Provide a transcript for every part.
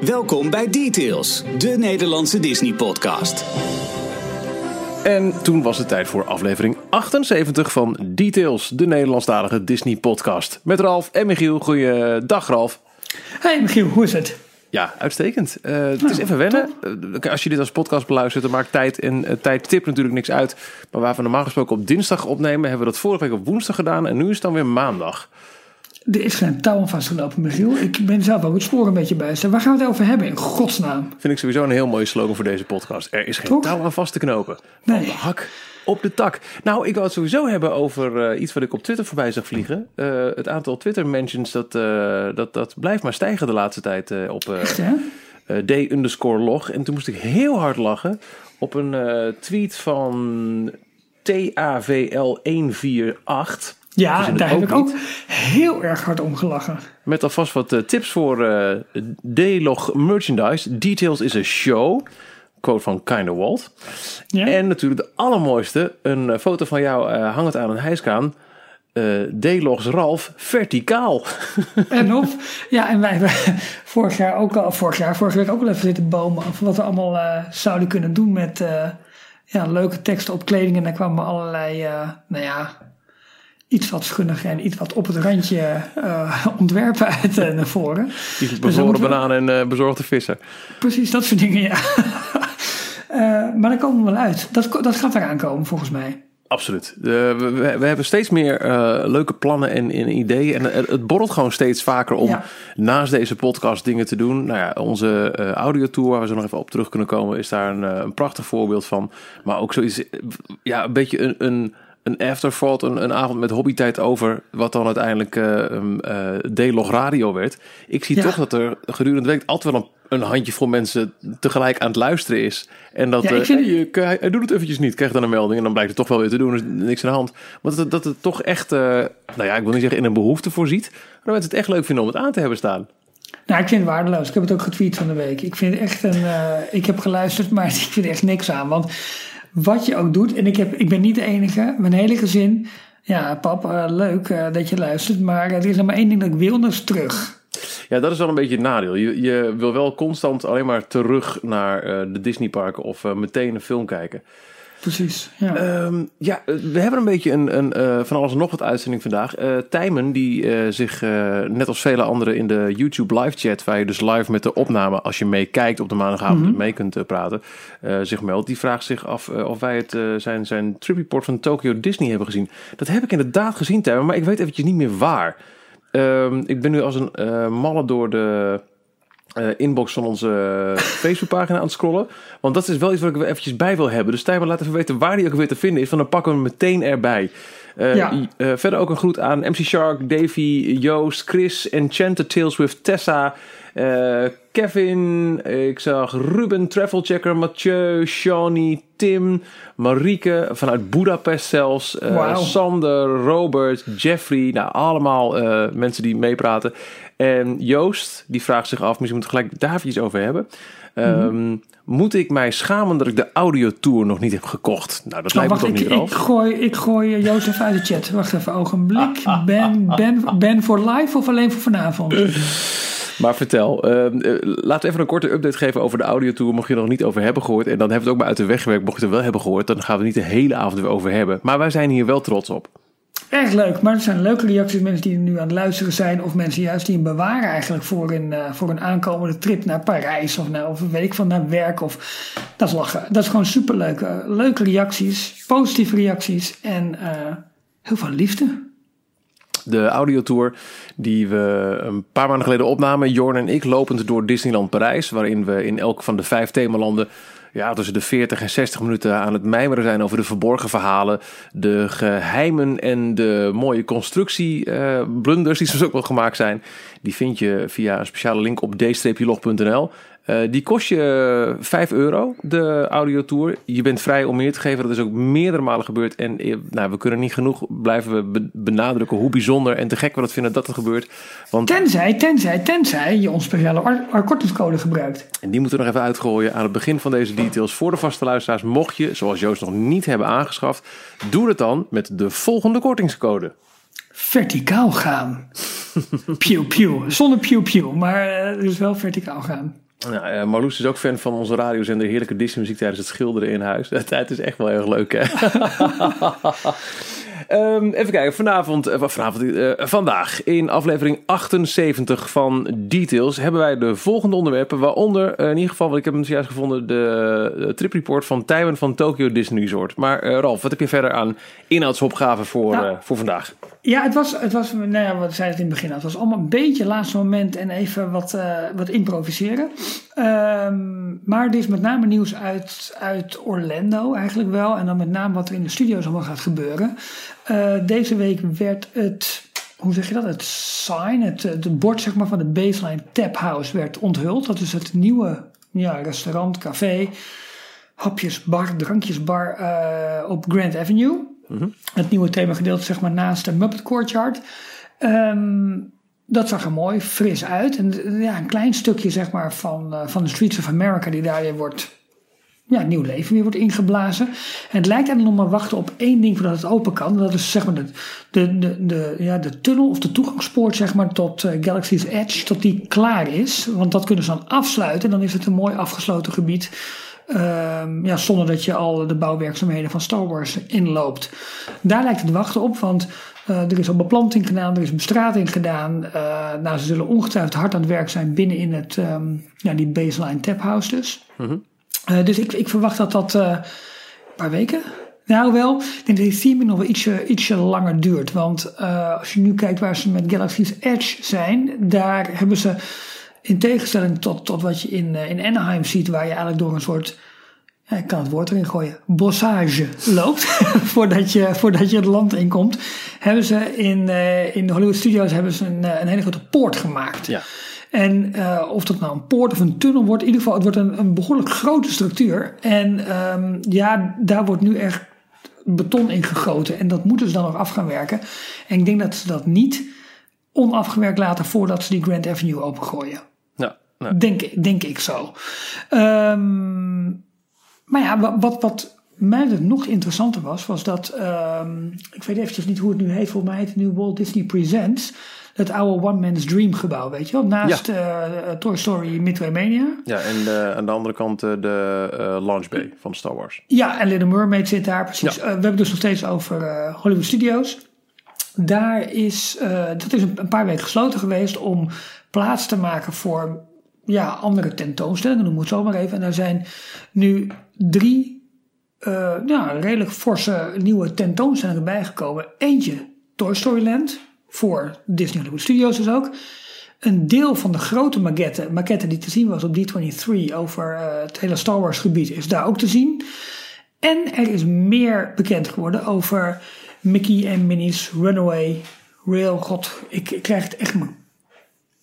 Welkom bij Details, de Nederlandse Disney-podcast. En toen was het tijd voor aflevering 78 van Details, de Nederlandstalige Disney-podcast. Met Ralf en Michiel. Goeiedag, Ralf. Hey Michiel, hoe is het? Ja, uitstekend. Uh, het is even wennen. Uh, als je dit als podcast beluistert, dan maakt tijd en uh, tijd tip natuurlijk niks uit. Maar waar we normaal gesproken op dinsdag opnemen, hebben we dat vorige week op woensdag gedaan. En nu is het dan weer maandag. Er is geen touw aan vastgelopen, Michiel. Ik ben zelf ook het spoor een beetje bij. Waar gaan we het over hebben, in godsnaam? Vind ik sowieso een heel mooie slogan voor deze podcast. Er is geen Toch? touw aan vast te knopen. Van nee. de hak op de tak. Nou, ik wil het sowieso hebben over uh, iets wat ik op Twitter voorbij zag vliegen. Uh, het aantal Twitter-mentions, dat, uh, dat, dat blijft maar stijgen de laatste tijd op Echt, d underscore log. En toen moest ik heel hard lachen op een tweet van TAVL148. Ja, daar heb ik ook heel erg hard om gelachen. Met alvast wat uh, tips voor uh, D-log merchandise. Details is a show. Quote van Kinda Walt. Ja. En natuurlijk de allermooiste. Een uh, foto van jou hangend aan een hijskaan. D-logs Ralf verticaal. En op. Ja, en wij hebben vorig jaar ook al, vorig jaar, vorige week ook al even zitten bomen. Of wat we allemaal zouden kunnen doen met ja, leuke teksten op kleding. En daar kwamen allerlei, nou ja, iets wat schunnig en iets wat op het randje uh, ontwerpen uit uh, naar voren. Die dus bevroren dus bananen en uh, bezorgde vissen. Precies, dat soort dingen, ja. maar daar komen we wel uit. Dat, dat gaat eraan komen, volgens mij. Absoluut. we, we, hebben steeds meer leuke plannen en, en, ideeën. En het borrelt gewoon steeds vaker om naast deze podcast dingen te doen. Nou ja, onze audiotour, waar we zo nog even op terug kunnen komen, is daar een, een prachtig voorbeeld van. Maar ook zoiets, ja, een beetje een, een een afterthought, een, een avond met hobbytijd over, wat dan uiteindelijk uh, uh, D-log radio werd. Ik zie toch dat er gedurende de week altijd wel een, een handjevol mensen tegelijk aan het luisteren is. En dat ja, uh, vind... hey, hij, hij, doet het eventjes niet, krijgt dan een melding en dan blijkt het toch wel weer te doen, er is niks aan de hand. Maar dat, dat het toch echt, nou ja, ik wil niet zeggen in een behoefte voorziet, maar mensen het echt leuk vinden om het aan te hebben staan. Nou, ik vind het waardeloos. Ik heb het ook getweet van de week. Ik vind echt een. ik heb geluisterd, maar ik vind echt niks aan. Want wat je ook doet. En ik, heb, ik ben niet de enige. Mijn hele gezin. Ja, pap, leuk uh, dat je luistert. Maar er is nog maar één ding dat ik wil, dat is terug. Ja, dat is wel een beetje het nadeel. Je, je wil wel constant alleen maar terug naar uh, de Disneyparken of meteen een film kijken. Precies. Ja. Um, ja, we hebben een beetje een, een uh, van alles nog wat uitzending vandaag. Uh, Tijmen, die uh, zich net als vele anderen in de YouTube live chat, waar je dus live met de opname, als je meekijkt op de maandagavond mm -hmm. mee kunt praten, zich meldt. Die vraagt zich af of wij het, zijn, zijn trip report van Tokyo Disney hebben gezien. Dat heb ik inderdaad gezien, Tijmen, maar ik weet eventjes niet meer waar. Um, ik ben nu als een malle door de uh, inbox van onze uh, Facebookpagina aan het scrollen. Want dat is wel iets wat ik er eventjes bij wil hebben. Dus Tijmen, laat even weten waar die ook weer te vinden is. Van dan pakken we hem meteen erbij. Uh, ja. verder ook een groet aan MC Shark, Davy, Joost, Chris, Enchanted Tales with Tessa, Kevin, ik zag Ruben, Travelchecker, Mathieu, Shawnee, Tim, Marieke, vanuit Budapest zelfs, wow. Sander, Robert, Jeffrey. Nou, allemaal mensen die meepraten. En Joost, die vraagt zich af, misschien moeten we gelijk daar iets over hebben. Um, Moet ik mij schamen dat ik de audiotour nog niet heb gekocht? Nou, dat lijkt me toch ik, niet ik gooi, ik gooi Joost even uit de chat. Wacht even, ogenblik. Ben, ben, ben voor live of alleen voor vanavond? Maar vertel, uh, laten we even een korte update geven over de audiotour. Mocht je er nog niet over hebben gehoord. En dan hebben we het ook maar uit de weg gewerkt. Mocht je het wel hebben gehoord, dan gaan we niet de hele avond weer over hebben. Maar wij zijn hier wel trots op. Erg leuk, maar er zijn leuke reacties. Mensen die nu aan het luisteren zijn, of mensen juist die hem bewaren eigenlijk voor een, uh, voor een aankomende trip naar Parijs of, naar, of een week van naar werk. Of, dat is lachen. Dat is gewoon superleuk. Uh, leuke reacties, positieve reacties en uh, heel veel liefde. De audiotour die we een paar maanden geleden opnamen, Jorn en ik, lopend door Disneyland Parijs, waarin we in elk van de vijf themalanden ja, tussen de 40 en 60 minuten aan het mijmeren zijn over de verborgen verhalen, de geheimen en de mooie constructieblunders uh, die soms ook wel gemaakt zijn. Die vind je via een speciale link op d-log.nl. Uh, die kost je 5 euro, de audiotour. Je bent vrij om meer te geven. Dat is ook meerdere malen gebeurd. En eh, nou, we kunnen niet genoeg blijven we benadrukken hoe bijzonder en te gek we dat vinden dat het gebeurt. Want... Tenzij, tenzij, tenzij je ons speciale kortingscode gebruikt. En die moeten we nog even uitgooien aan het begin van deze details. Voor de vaste luisteraars, mocht je, zoals Joost nog niet hebben aangeschaft, doe het dan met de volgende kortingscode. Verticaal gaan. pew pew. Zonder pew pew, maar uh, dus wel verticaal gaan. Nou, uh, Marloes is ook fan van onze radiozender Heerlijke Disney muziek tijdens het schilderen in huis. Het is echt wel heel leuk, hè? Um, even kijken, vanavond, uh, vanavond uh, vandaag in aflevering 78 van Details hebben wij de volgende onderwerpen. Waaronder, uh, in ieder geval, wat ik heb juist gevonden, de, tripreport van Taiwan van Tokyo Disney Resort. Maar Ralf, wat heb je verder aan inhoudsopgaven voor, nou, voor vandaag? Ja, het was, het was, nou ja, zei het in het begin, het was allemaal een beetje laatste moment en even wat, wat improviseren. Um, maar er is met name nieuws uit, uit Orlando eigenlijk wel. En dan met name wat er in de studio's allemaal gaat gebeuren. Uh, deze week werd het, hoe zeg je dat? Het sign, het, het bord zeg maar, van de Baseline Tap House werd onthuld. Dat is het nieuwe ja, restaurant, café, hapjesbar, drankjesbar uh, op Grand Avenue. -hmm. Het nieuwe themagedeelte zeg maar naast de Muppet Courtyard. Um, dat zag er mooi fris uit. En ja, een klein stukje zeg maar, van, uh, van de Streets of America die daar weer wordt. Ja, nieuw leven weer wordt ingeblazen. En het lijkt eigenlijk nog maar wachten op één ding voordat het open kan. Dat is zeg maar de, de, de, de, ja, de tunnel of de toegangspoort zeg maar, tot uh, Galaxy's Edge. Tot die klaar is. Want dat kunnen ze dan afsluiten. En dan is het een mooi afgesloten gebied. Uh, ja, zonder dat je al de bouwwerkzaamheden van Star Wars inloopt. Daar lijkt het wachten op. Want uh, er is al beplanting gedaan, er is bestrating gedaan. Uh, nou, ze zullen ongetwijfeld hard aan het werk zijn binnen in het, um, ja, die baseline tap house dus. Mm -hmm. uh, dus ik, ik verwacht dat dat een paar weken, nou wel, ik denk dat die theming nog wel ietsje, ietsje langer duurt. Want als je nu kijkt waar ze met Galaxy's Edge zijn, daar hebben ze in tegenstelling tot, tot wat je in, in Anaheim ziet, waar je eigenlijk door een soort ja, ik kan het woord erin gooien, bossage loopt, voordat, je, voordat je het land inkomt, hebben ze in, uh, in de Hollywood Studios hebben ze een, een hele grote poort gemaakt. Ja. En uh, of dat nou een poort of een tunnel wordt, in ieder geval, het wordt een, een behoorlijk grote structuur. En um, ja, daar wordt nu echt beton in gegoten. En dat moeten ze dan nog af gaan werken. En ik denk dat ze dat niet onafgewerkt laten voordat ze die Grand Avenue opengooien. Nou. denk, denk ik zo. Um, maar ja, wat, wat mij nog interessanter was, was dat, um, ik weet eventjes niet hoe het nu heet, volgens mij heet het nu Walt Disney Presents. Het oude One Man's Dream gebouw, weet je wel? Naast ja. uh, Toy Story Midway Mania. Ja, en de, aan de andere kant de uh, Launch Bay van Star Wars. Ja, en Little Mermaid zit daar, precies. Ja. we hebben dus nog steeds over Hollywood Studios. Daar is, dat is een, een paar weken gesloten geweest om plaats te maken voor ja, andere tentoonstellingen, noem het zo maar even. En daar zijn nu drie uh, ja, redelijk forse nieuwe tentoonstellingen bijgekomen. Eentje Toy Story Land voor Disney Hollywood Studios dus ook. Een deel van de grote maquette, maquette die te zien was op D23 over uh, het hele Star Wars gebied is daar ook te zien. En er is meer bekend geworden over Mickey en Minnie's Runaway Rail. God, ik, ik krijg het echt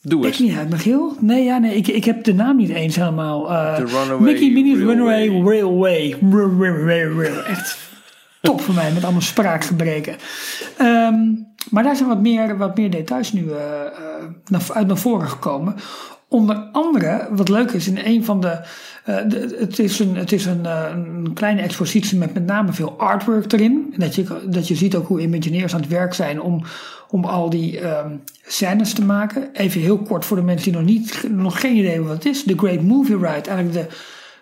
Doe het. Ik niet uit, Michiel. Nee, ja, nee, ik, ik heb de naam niet eens helemaal. Uh, Mickey Minnie's Runaway Railway. Railway. Echt top voor mij, met allemaal spraakgebreken. Um, maar daar zijn wat meer, wat meer details nu uh, naar, uit naar voren gekomen. Onder andere, wat leuk is, in een van de. Uh, de het is, een, het is een, een, kleine expositie met met name veel artwork erin. En dat je, dat je ziet ook hoe Imagineers aan het werk zijn om, om al die um, scènes te maken. Even heel kort voor de mensen die nog, niet, nog geen idee hebben wat het is. The Great Movie Ride, eigenlijk de,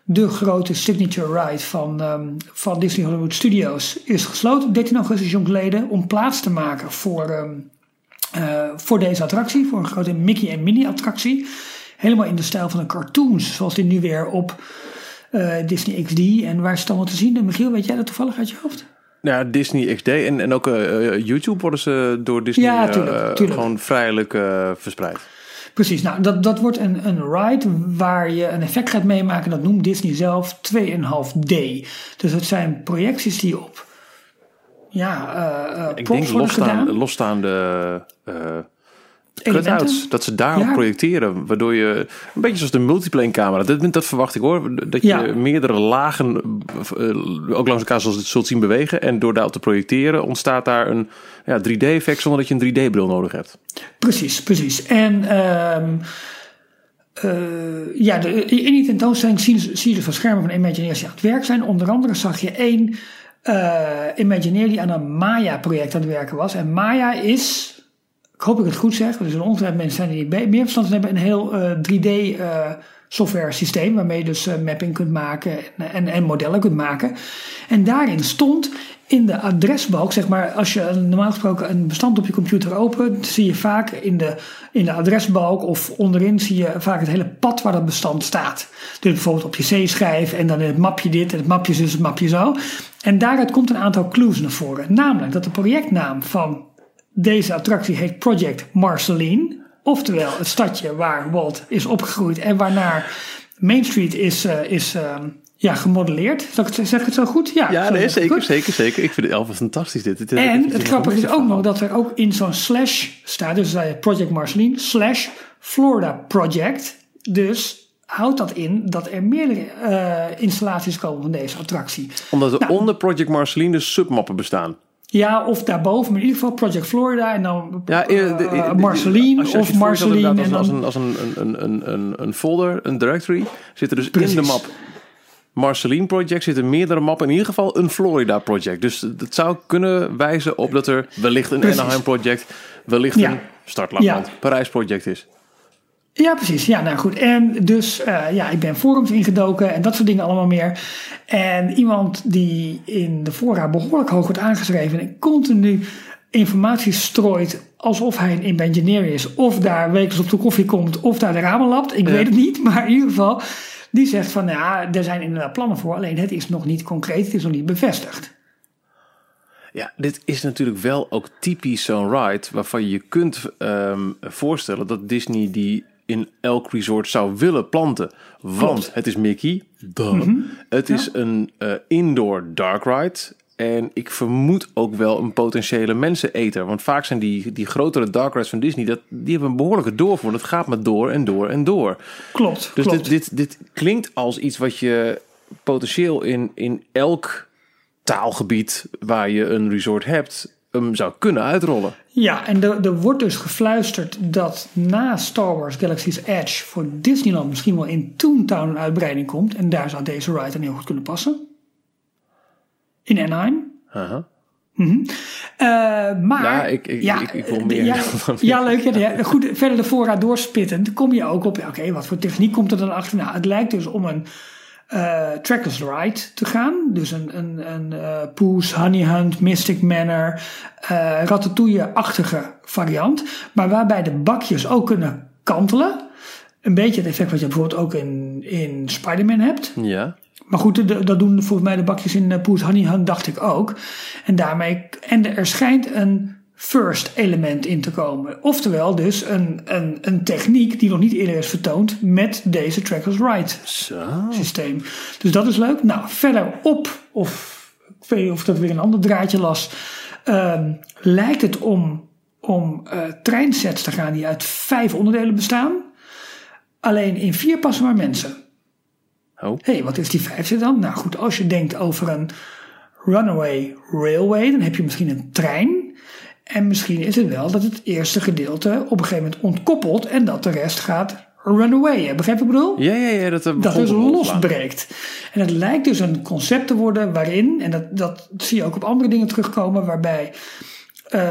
de grote signature ride van, um, van Disney Hollywood Studios, is gesloten 13 augustus geleden om plaats te maken voor, um, uh, voor deze attractie. Voor een grote Mickey en Minnie attractie. Helemaal in de stijl van de cartoons, zoals die nu weer op uh, Disney XD. En waar is het allemaal te zien? En Michiel, weet jij dat toevallig uit je hoofd? Ja, Disney XD en, en ook uh, YouTube worden ze door Disney ja, tuurlijk, tuurlijk. gewoon vrijelijk verspreid. Precies, nou dat, dat wordt een, een ride waar je een effect gaat meemaken. Dat noemt Disney zelf 2,5D. Dus het zijn projecties die op ja, uh, Ik denk losstaande, losstaande cutouts. Dat ze daarop ja. projecteren. Waardoor je, een beetje zoals de multiplane camera. Dat, dat verwacht ik hoor. Dat je ja. meerdere lagen uh, ook langs elkaar zult, zult zien bewegen. En door daarop te projecteren ontstaat daar een ja, 3D effect zonder dat je een 3D bril nodig hebt. Precies, precies. En... Um, uh, ja, de, in die tentoonstelling zie, zie je de verschermen van Imagineers die aan het werk zijn. Onder andere zag je één uh, Imagineer die aan een Maya-project aan het werken was. En Maya is ik hoop ik het goed zeg, er zijn ongetwijfeld mensen zijn die meer verstand hebben, een heel 3D software systeem waarmee je dus mapping kunt maken en, en, en modellen kunt maken. En daarin stond in de adresbalk, zeg maar, als je normaal gesproken een bestand op je computer opent, zie je vaak in de, in de adresbalk of onderin zie je vaak het hele pad waar dat bestand staat. Dus bijvoorbeeld op je C-schijf en dan het mapje dit en het mapje zus, het mapje zo. En daaruit komt een aantal clues naar voren. Namelijk dat de projectnaam van deze attractie heet Project Marceline. Oftewel het stadje waar Walt is opgegroeid en waarnaar Main Street is, uh, is uh, ja, gemodelleerd. Zeg ik het zo goed? Ja, ja nee, zeker, zeker, zeker. Ik vind het elf fantastisch dit. dit en het grappige is ook nog dat er ook in zo'n slash staat, dus uh, Project Marceline, slash Florida Project. Dus houdt dat in dat er meerdere uh, installaties komen van deze attractie. Omdat er nou, onder Project Marceline dus submappen bestaan. Ja, of daarboven, maar in ieder geval Project Florida en dan ja, de, de, Marceline als je, als je of Marceline. Als, en dan, als, een, als een, een, een, een, een folder, een directory, zit er dus Precies. in de map Marceline Project zitten meerdere mappen. In ieder geval een Florida Project. Dus het zou kunnen wijzen op dat er wellicht een Anaheim Project, wellicht ja. een Startlapland ja. Parijs Project is. Ja, precies. Ja, nou goed. En dus, uh, ja, ik ben forums ingedoken en dat soort dingen allemaal meer. En iemand die in de fora behoorlijk hoog wordt aangeschreven en continu informatie strooit alsof hij een engineer is. Of daar wekelijks op de koffie komt, of daar de ramen lapt. Ik weet het niet, maar in ieder geval die zegt van ja, er zijn inderdaad plannen voor, alleen het is nog niet concreet, het is nog niet bevestigd. Ja, dit is natuurlijk wel ook typisch zo'n ride waarvan je kunt um, voorstellen dat Disney die in elk resort zou willen planten. Want het is Mickey, duh. Het is een uh, indoor dark ride. En ik vermoed ook wel een potentiële menseneter. Want vaak zijn die, die grotere dark rides van Disney, dat, die hebben een behoorlijke doorvoer. Het gaat maar door en door en door. Klopt. Dus klopt. Dit, dit, dit klinkt als iets wat je potentieel in, in elk taalgebied waar je een resort hebt, hem zou kunnen uitrollen. Ja, en er, er wordt dus gefluisterd dat na Star Wars Galaxy's Edge voor Disneyland misschien wel in Toontown een uitbreiding komt. En daar zou deze ride dan heel goed kunnen passen in Anaheim. Uh Mm -hmm. uh, maar ja, ik, ik, ja, ik, ik wil meer. Ja, ja leuk. Ja, goed, verder de voorraad doorspitten. Dan kom je ook op, oké, okay, wat voor techniek komt er dan achter? Nou, het lijkt dus om een uh, trackless ride te gaan. Dus een, een, een uh, Poes, Honey Hunt, Mystic Manor, uh, Ratatouille-achtige variant. Maar waarbij de bakjes ook kunnen kantelen. Een beetje het effect wat je bijvoorbeeld ook in, in Spider-Man hebt. Ja. Maar goed, dat doen volgens mij de bakjes in Poes Honey Hunt, dacht ik ook. En daarmee, en er schijnt een first element in te komen. Oftewel dus een, een, een techniek die nog niet eerder is vertoond met deze Trackless Ride systeem. Dus dat is leuk. Nou, verderop, of ik weet niet of dat weer een ander draadje las, um, lijkt het om, om uh, treinsets te gaan die uit vijf onderdelen bestaan. Alleen in vier passen maar mensen. Oh. Hey, wat is die vijfde dan? Nou goed, als je denkt over een runaway railway, dan heb je misschien een trein. En misschien is het wel dat het eerste gedeelte op een gegeven moment ontkoppelt en dat de rest gaat runaway. Begrijp je wat ik bedoel? Ja, ja, ja. Dat, dat dus losbreekt. En het lijkt dus een concept te worden waarin, en dat, dat zie je ook op andere dingen terugkomen, waarbij uh,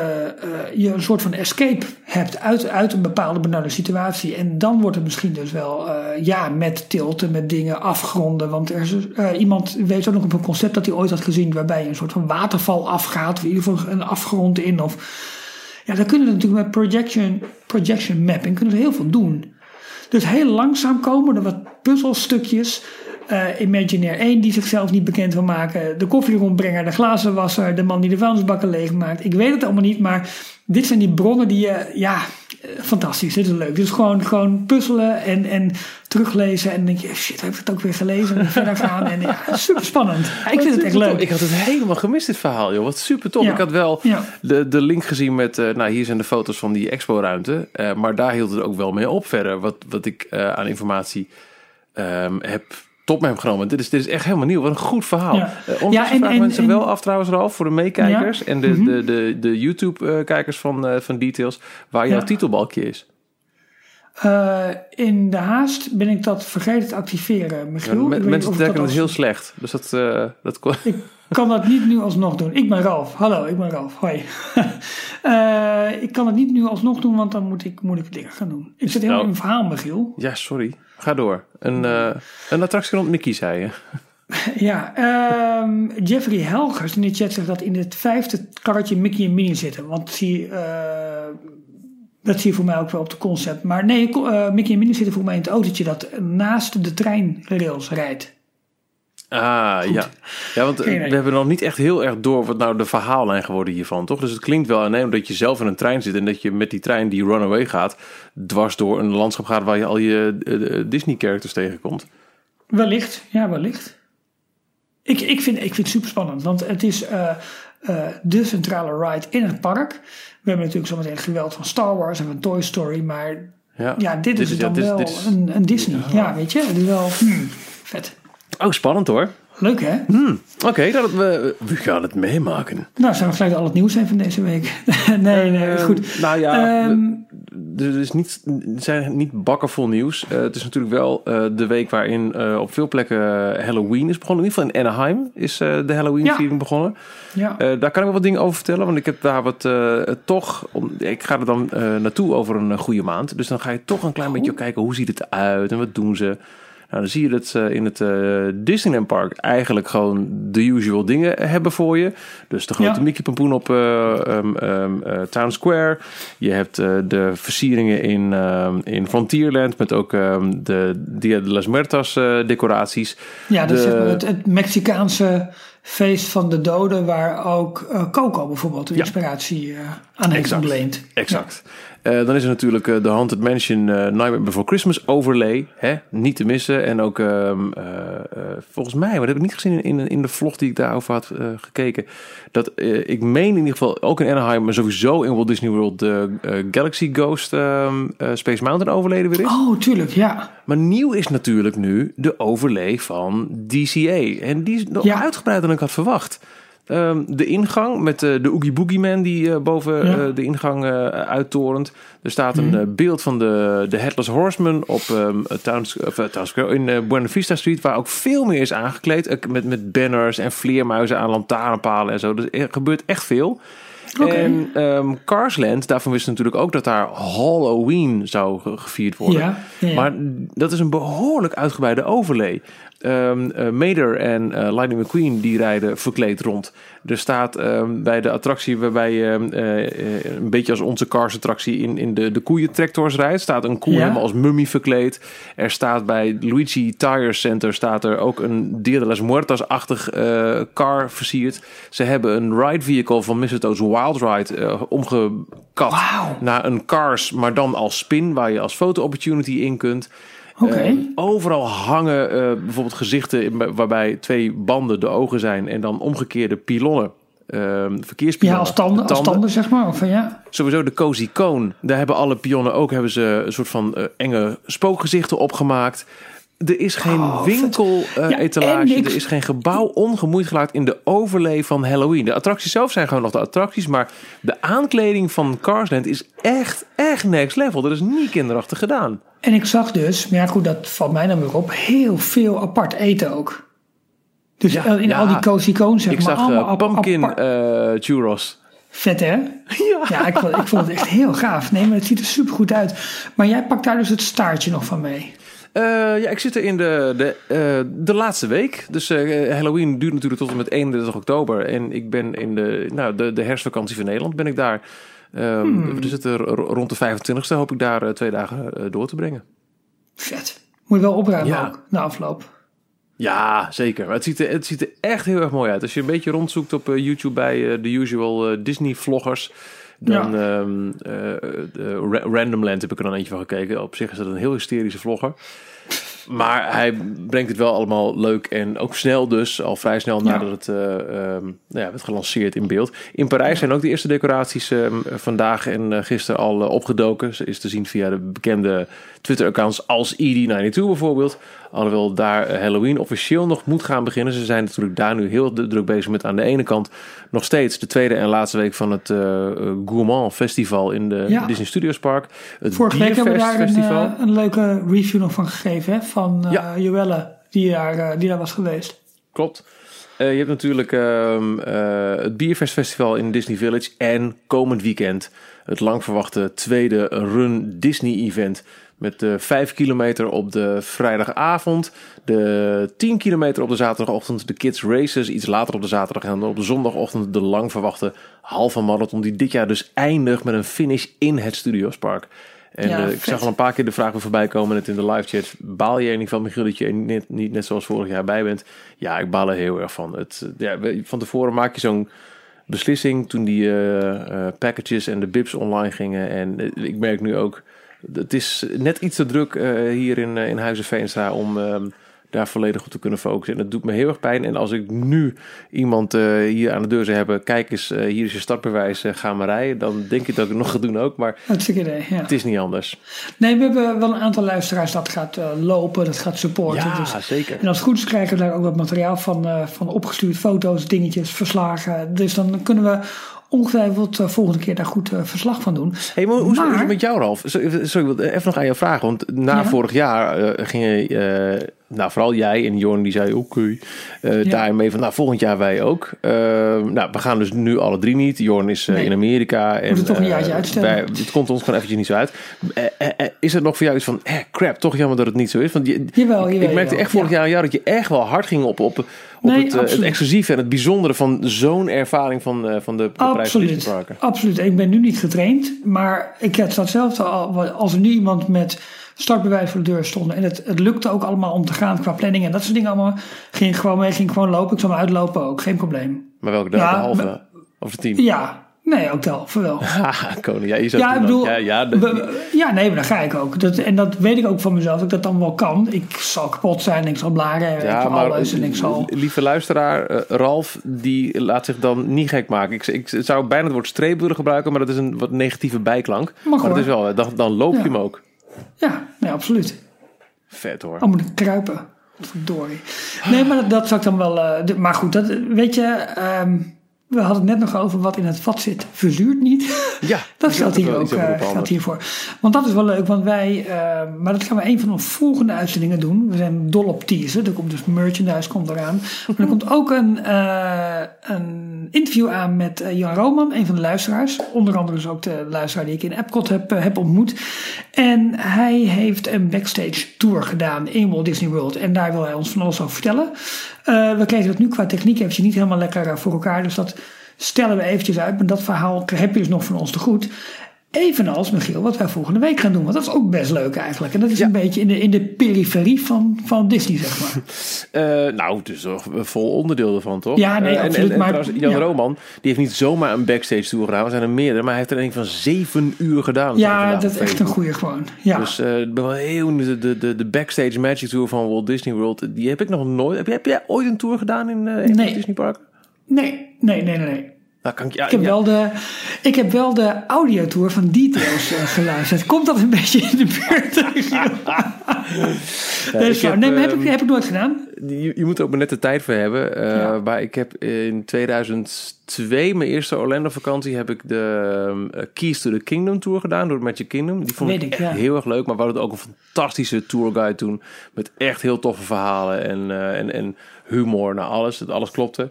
je een soort van escape hebt uit, uit een bepaalde benarde situatie. En dan wordt het misschien dus wel, uh, ja, met tilten, met dingen, afgronden. Want er is iemand weet ook nog op een concept dat hij ooit had gezien, waarbij je een soort van waterval afgaat, of in ieder geval een afgrond in. Of, ja, dan kunnen we natuurlijk met projection, projection mapping kunnen we heel veel doen. Dus heel langzaam komen er wat puzzelstukjes uh, Imagineer 1 die zichzelf niet bekend wil maken. De koffierondbrenger, de glazenwasser, de man die de vuilnisbakken leegmaakt. Ik weet het allemaal niet, maar dit zijn die bronnen die je, ja, uh, fantastisch. Dit is leuk. Dus gewoon, gewoon puzzelen en, en teruglezen. En denk je, shit, heb ik het ook weer gelezen? En verder gaan. En ja, super spannend. Ja, ik vind het echt leuk. Ik had het helemaal gemist, dit verhaal, joh. Wat super tof. Ja. Ik had wel ja. de, de link gezien met, uh, nou, hier zijn de foto's van die expo-ruimte. Uh, maar daar hield het ook wel mee op verder. Wat, wat ik aan informatie um, heb top met hem genomen. Dit is, dit is echt helemaal nieuw. Wat een goed verhaal. Ja, uh, ja en, en mensen en, wel af trouwens, Ralf, voor de meekijkers ja. en de, mm -hmm. de, de, de YouTube-kijkers van, uh, van Details, waar jouw ja. titelbalkje is. Uh, in de haast ben ik dat vergeten te activeren, Michiel. Mensen trekken dat het heel slecht. Dus dat, eh, dat kon- Ik kan dat niet nu alsnog doen. Ik ben Ralf. Hallo, ik ben Ralf. Hoi. Eh, ik kan het niet nu alsnog doen, want dan moet ik moeilijke dingen gaan doen. Ik zit helemaal nou- in een verhaal, Michiel. Ja, sorry. Ga door. Een, eh, een attractie rond Mickey, zei je. Ja, ehm, Jeffrey Helgers in de chat zegt dat in het vijfde karretje Mickey en Minnie zitten. Want zie, eh, dat zie je voor mij ook wel op de concept. Maar nee, eh, Mickey en Minnie zitten voor mij in het autootje dat naast de treinrails rijdt. Ah, ja. Ja, want eh, we hebben nog niet echt heel erg door wat nou de verhaallijn geworden hiervan, toch? Dus het klinkt wel aannemelijk dat je zelf in een trein zit en dat je met die trein die runaway gaat, dwars door een landschap gaat waar je al je eh, Disney-characters tegenkomt. Wellicht, ja, wellicht. Ik, ik, vind, ik vind het super spannend, want het is eh, eh, de centrale ride in het park. We hebben natuurlijk zometeen geweld van Star Wars en van Toy Story, maar Ja, ja, dit, is het ja, dan dit wel dit is- een, een Disney. Ja. weet je, het is wel hmm, vet. Oh, spannend hoor. Leuk hè? Oké, dat we, we gaan het meemaken. Nou, zijn we gelijk al het nieuws zijn van deze week. nee, nee, Eh, goed. Nou ja, Ehm, er, is niet, er zijn niet bakken vol nieuws. Eh, het is natuurlijk wel eh, de week waarin eh, op veel plekken Halloween is begonnen. In ieder geval in Anaheim is de Halloween-viering begonnen. ja. Daar kan ik wel wat dingen over vertellen, want ik heb daar wat toch. Om, ik ga er dan naartoe over een goede maand. Dus dan ga je toch een klein beetje kijken hoe ziet het eruit en wat doen ze. Nou, dan zie je dat ze in het eh, Disneyland Park eigenlijk gewoon de usual dingen hebben voor je. Dus de grote Ja. Mickey Pampoen op eh, ehm, ehm, eh, Town Square. Je hebt eh, de versieringen in, ehm, in Frontierland met ook de Dia de las Muertas eh, decoraties. ja, dat de- maar het, het Mexicaanse feest van de doden, waar ook eh, Coco bijvoorbeeld de Ja. inspiratie eh, aan heeft Exact. ontleend. Exact. Eh, dan is er natuurlijk eh, de Haunted Mansion eh, Nightmare Before Christmas overlay. Hè? Niet te missen. En ook ehm, eh, eh, volgens mij, maar dat heb ik niet gezien in, in, de vlog die ik daarover had gekeken. Dat ik meen in ieder geval ook in Anaheim, maar sowieso in Walt Disney World de Galaxy Ghost ehm, eh, Space Mountain overlay er weer is. Oh, tuurlijk, ja. Maar nieuw is natuurlijk nu de overlay van DCA. En die is nog Ja. uitgebreider dan ik had verwacht. Ehm, de ingang met eh, de Oogie Boogie Man die eh, boven Ja. Mhm. eh, de ingang uittorent. Er staat een eh, beeld van de, de Headless Horseman op ehm Towns, in Buena Vista Street. Waar ook veel meer is aangekleed. Met, met banners en vleermuizen aan lantaarnpalen en zo. Dus er gebeurt echt veel. En ehm Carsland, daarvan wisten natuurlijk ook dat daar Halloween zou ge- gevierd worden. Ja, ja, ja. Maar dat is een behoorlijk uitgebreide overlay. Mater en eh, Lightning McQueen die rijden verkleed rond. Er staat ehm, bij de attractie waarbij je ehm, eh, een beetje als onze Cars attractie in, in de, de koeientractors rijdt, staat een koe Ja. helemaal als mummie verkleed. Er staat bij Luigi Tire Center staat er ook een Dia de las Muertas-achtig car versierd. Ze hebben een ride vehicle van Mistletoe's Wild Ride omgekat naar een Cars, maar dan als spin waar je als foto opportunity in kunt. Oké. Eh, overal hangen eh, bijvoorbeeld gezichten waarbij twee banden de ogen zijn en dan omgekeerde pilonnen. eh, verkeerspionnen. Ja, als tanden, als tanden, zeg maar. Of, van, ja. Sowieso de Cozy Cone. Daar hebben alle pionnen ook hebben ze een soort van eh, enge spookgezichten opgemaakt. Er is geen Oh, vet. winkel eh, Ja, ik- er is geen gebouw ongemoeid gelaten in de overlay van Halloween. De attracties zelf zijn gewoon nog de attracties, maar de aankleding van Carsland is echt, echt next level. Dat is niet kinderachtig gedaan. En ik zag dus, maar ja goed, dat valt mij dan weer op, heel veel apart eten ook. Dus Ja, in ja. al die cozy cones, zeg Ik maar, zag allemaal eh, pumpkin eh, churros. Vet hè? Ja. Ja, ik vond, ik vond het echt heel gaaf. Nee, maar het ziet er super goed uit. Maar jij pakt daar dus het staartje nog van mee. Eh, ja, ik zit er in de, de, eh, de laatste week. Dus eh, Halloween duurt natuurlijk tot en met 31 oktober. En ik ben in de, nou, de, de herfstvakantie van Nederland ben ik daar. Ehm Hmm. We zitten r- rond de 25e hoop ik daar twee dagen door te brengen. Vet. Moet je wel opruimen Ja. ook, na afloop. Ja, zeker. Maar het ziet, er, het ziet er echt heel erg mooi uit. Als je een beetje rondzoekt op YouTube bij de usual eh, Disney vloggers. Dan ehm eh, de Randomland heb ik er dan eentje van gekeken. Op zich is dat een heel hysterische vlogger. Maar hij brengt het wel allemaal leuk en ook snel dus. Al vrij snel Ja. nadat het ehm, nou ja, werd gelanceerd in beeld. In Parijs zijn ook de eerste decoraties ehm, vandaag en eh, gisteren al opgedoken. Ze is te zien via de bekende Twitter-accounts als ED92 bijvoorbeeld. Alhoewel daar Halloween officieel nog moet gaan beginnen. Ze zijn natuurlijk daar nu heel druk bezig met aan de ene kant nog steeds de tweede en laatste week van het Gourmand Festival in de Disney Studios Park. Het Vorige week hebben we daar een, een, leuke review nog van gegeven hè? van uh, Joelle, die daar, die daar was geweest. Klopt. Uh, je hebt natuurlijk uh, uh, het Bierfestfestival in Disney Village. En komend weekend het lang verwachte tweede Run Disney event. Met de 5 kilometer op de vrijdagavond. De 10 kilometer op de zaterdagochtend. De Kids Races iets later op de zaterdag. En op de zondagochtend de lang verwachte halve marathon. Die dit jaar dus eindigt met een finish in het Studiospark. En ja, uh, ik zag al een paar keer de vraag weer voorbij komen net in de live chat. Baal je niet van, Michiel, dat je niet, niet net zoals vorig jaar bij bent? Ja, ik baal er heel erg van. Het, ja, van tevoren maak je zo'n beslissing toen die uh, uh, packages en de bibs online gingen. En ik merk nu ook, het is net iets te druk hier in, in Huizen om ehm, daar volledig op te kunnen focussen. En dat doet me heel erg pijn. En als ik nu iemand uh, hier aan de deur zou hebben, kijk eens, uh, hier is je startbewijs, uh, ga maar rijden. Dan denk ik dat ik het nog ga doen ook. Maar idee, ja. het is niet anders. Nee, we hebben wel een aantal luisteraars dat gaat lopen, dat gaat supporten. Ja, dus, zeker. En als het goed is krijgen we daar ook wat materiaal van, van opgestuurd. Foto's, dingetjes, verslagen. Dus dan kunnen we ongetwijfeld uh, volgende keer daar goed uh, verslag van doen. Hey, maar hoe is het met jou, Ralf? Sorry, sorry, even nog aan jou vragen. Want na ja? vorig jaar uh, ging je nou, vooral jij en Jorn die zei oké, okay, uh, ja. daarmee van nou volgend jaar wij ook. Nou, we gaan dus nu alle drie niet. Jorn is nee. in Amerika. En, Moet het toch een jaartje uitstellen? Wij, het komt ons gewoon eventjes niet zo uit. is het nog voor jou iets van, eh, crap, toch jammer dat het niet zo is? Want je, jawel, jawel, ik merkte echt vorig ja. jaar dat je echt wel hard ging op, op, op nee, het, het, exclusieve en het bijzondere van zo'n ervaring van, van de, de absoluut, Absoluut. Ik ben nu niet getraind, maar ik had hetzelfde als er nu iemand met startbewijs voor de deur stonden. En het, het lukte ook allemaal om te gaan qua planning en dat soort dingen allemaal. Ging gewoon mee, ging gewoon lopen. Ik zou me uitlopen ook, geen probleem. Maar welke dag? Ja, de halve? Of de tien? Ja, Nee, ook wel, voor wel. Koning, ja, je zou ja, ik bedoel, ja, ja, ja, nee, maar dan ga ik ook. Dat, en dat weet ik ook van mezelf, dat ik dat dan wel kan. Ik zal kapot zijn, ik zal blaren, ja, ik maar, alles en ik zal... Lieve luisteraar, uh, Ralf, die laat zich dan niet gek maken. Ik, ik zou bijna het woord streep willen gebruiken, maar dat is een wat negatieve bijklank. Mag maar dat is wel, dan, dan loop je hem ook. Ja, nee, absoluut. Vet hoor. Dan moet ik kruipen. Verdorie. Nee, maar dat, dat zou ik dan wel... Uh, maar goed, dat, weet je... Um, we hadden het net nog over wat in het vat zit, verzuurt niet. Ja, dat geldt hier ook uh, geldt hiervoor. Want dat is wel leuk, want wij, uh, maar dat gaan we een van de volgende uitzendingen doen. We zijn dol op teasen. Er komt dus merchandise komt eraan. Maar er komt ook een, uh, een interview aan met Jan Roman, een van de luisteraars. Onder andere dus ook de luisteraar die ik in Epcot heb, heb ontmoet. En hij heeft een backstage tour gedaan in Walt Disney World. En daar wil hij ons van alles over vertellen. Uh, we kregen dat nu qua techniek eventjes niet helemaal lekker voor elkaar. Dus dat stellen we eventjes uit. Maar dat verhaal heb je dus nog van ons te goed. Evenals, Michiel, wat wij volgende week gaan doen. Want dat is ook best leuk eigenlijk. En dat is ja. een beetje in de, in de periferie van, van Disney, zeg maar. Uh, nou, het is toch vol onderdeel ervan, toch? Ja, nee, uh, absoluut. En, en, maar, en Jan ja. Roman, die heeft niet zomaar een backstage tour gedaan. We zijn er meerdere, maar hij heeft er een van zeven uur gedaan. Ja, dat is echt een goede gewoon. Ja. Dus uh, ben wel heel... De, de, de, backstage magic tour van Walt Disney World, die heb ik nog nooit... Heb jij, heb jij ooit een tour gedaan in, in nee. Disney Park? Nee, nee, nee, nee. Nou, kan ik, ja, ik, heb ja. wel de, ik heb wel de audiotour van Details uh, geluisterd. Komt dat een beetje in de buurt? Ja, dus heb, nee, maar heb, um, ik, heb ik nooit gedaan. Je, je moet er ook maar net de tijd voor hebben. Uh. Maar ik heb in 2002, mijn eerste Orlando vakantie, heb ik de um, Keys to the Kingdom tour gedaan door Magic Kingdom. Die vond Weet ik ik, echt heel erg leuk. Maar we hadden ook een fantastische tourguide toen. Met echt heel toffe verhalen en, en, en humor naar alles. Het alles klopte.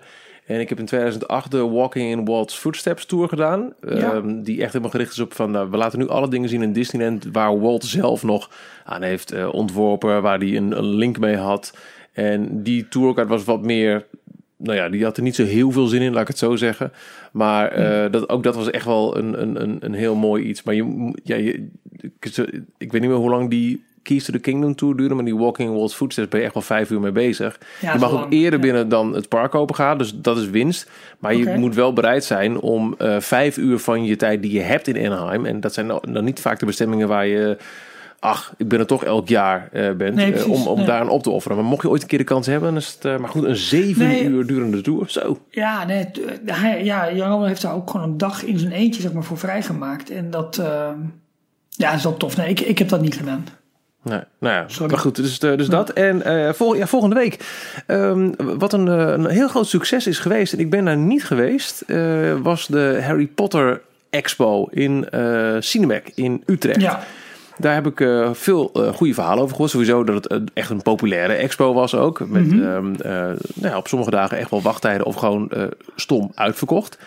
En ik heb in 2008 de Walking in Walt's Footsteps Tour gedaan. Ja. Um, die echt helemaal gericht is op van... Nou, we laten nu alle dingen zien in Disneyland... waar Walt zelf nog aan heeft uh, ontworpen. Waar hij een, een link mee had. En die tourguide was wat meer... Nou ja, die had er niet zo heel veel zin in, laat ik het zo zeggen. Maar uh, dat, ook dat was echt wel een, een, een, een heel mooi iets. Maar je, ja, je, ik, ik weet niet meer hoe lang die Keys to the Kingdom Tour duren. Maar die Walking in Walt's Footsteps ben je echt wel vijf uur mee bezig. Ja, je mag ook eerder Ja. binnen dan het park open gaat. Dus dat is winst. Maar je moet wel bereid zijn om uh, vijf uur van je tijd die je hebt in Anaheim. En dat zijn dan niet vaak de bestemmingen waar je... Ach, ik ben er toch elk jaar uh, bent. Nee, uh, precies, om om nee. op te offeren. Maar mocht je ooit een keer de kans hebben, dan is het. Uh, maar goed, een zeven Nee. uur durende tour. Zo. Ja, nee, hij, ja, Jan heeft daar ook gewoon een dag in zijn eentje zeg maar, voor vrijgemaakt. En dat, ja, is wel tof. Nee, ik, ik heb dat niet gedaan. Nee, nou ja, maar goed, dus, dus dat. En uh, vol, ja, volgende week, um, wat een, een heel groot succes is geweest, en ik ben daar niet geweest, uh, was de Harry Potter Expo in uh, Cinemac in Utrecht. Ja. Daar heb ik uh, veel uh, goede verhalen over gehoord. Sowieso dat het echt een populaire expo was ook. Met Mhm. mm -hmm. uh, nou ja, op sommige dagen echt wel wachttijden of gewoon stom uitverkocht.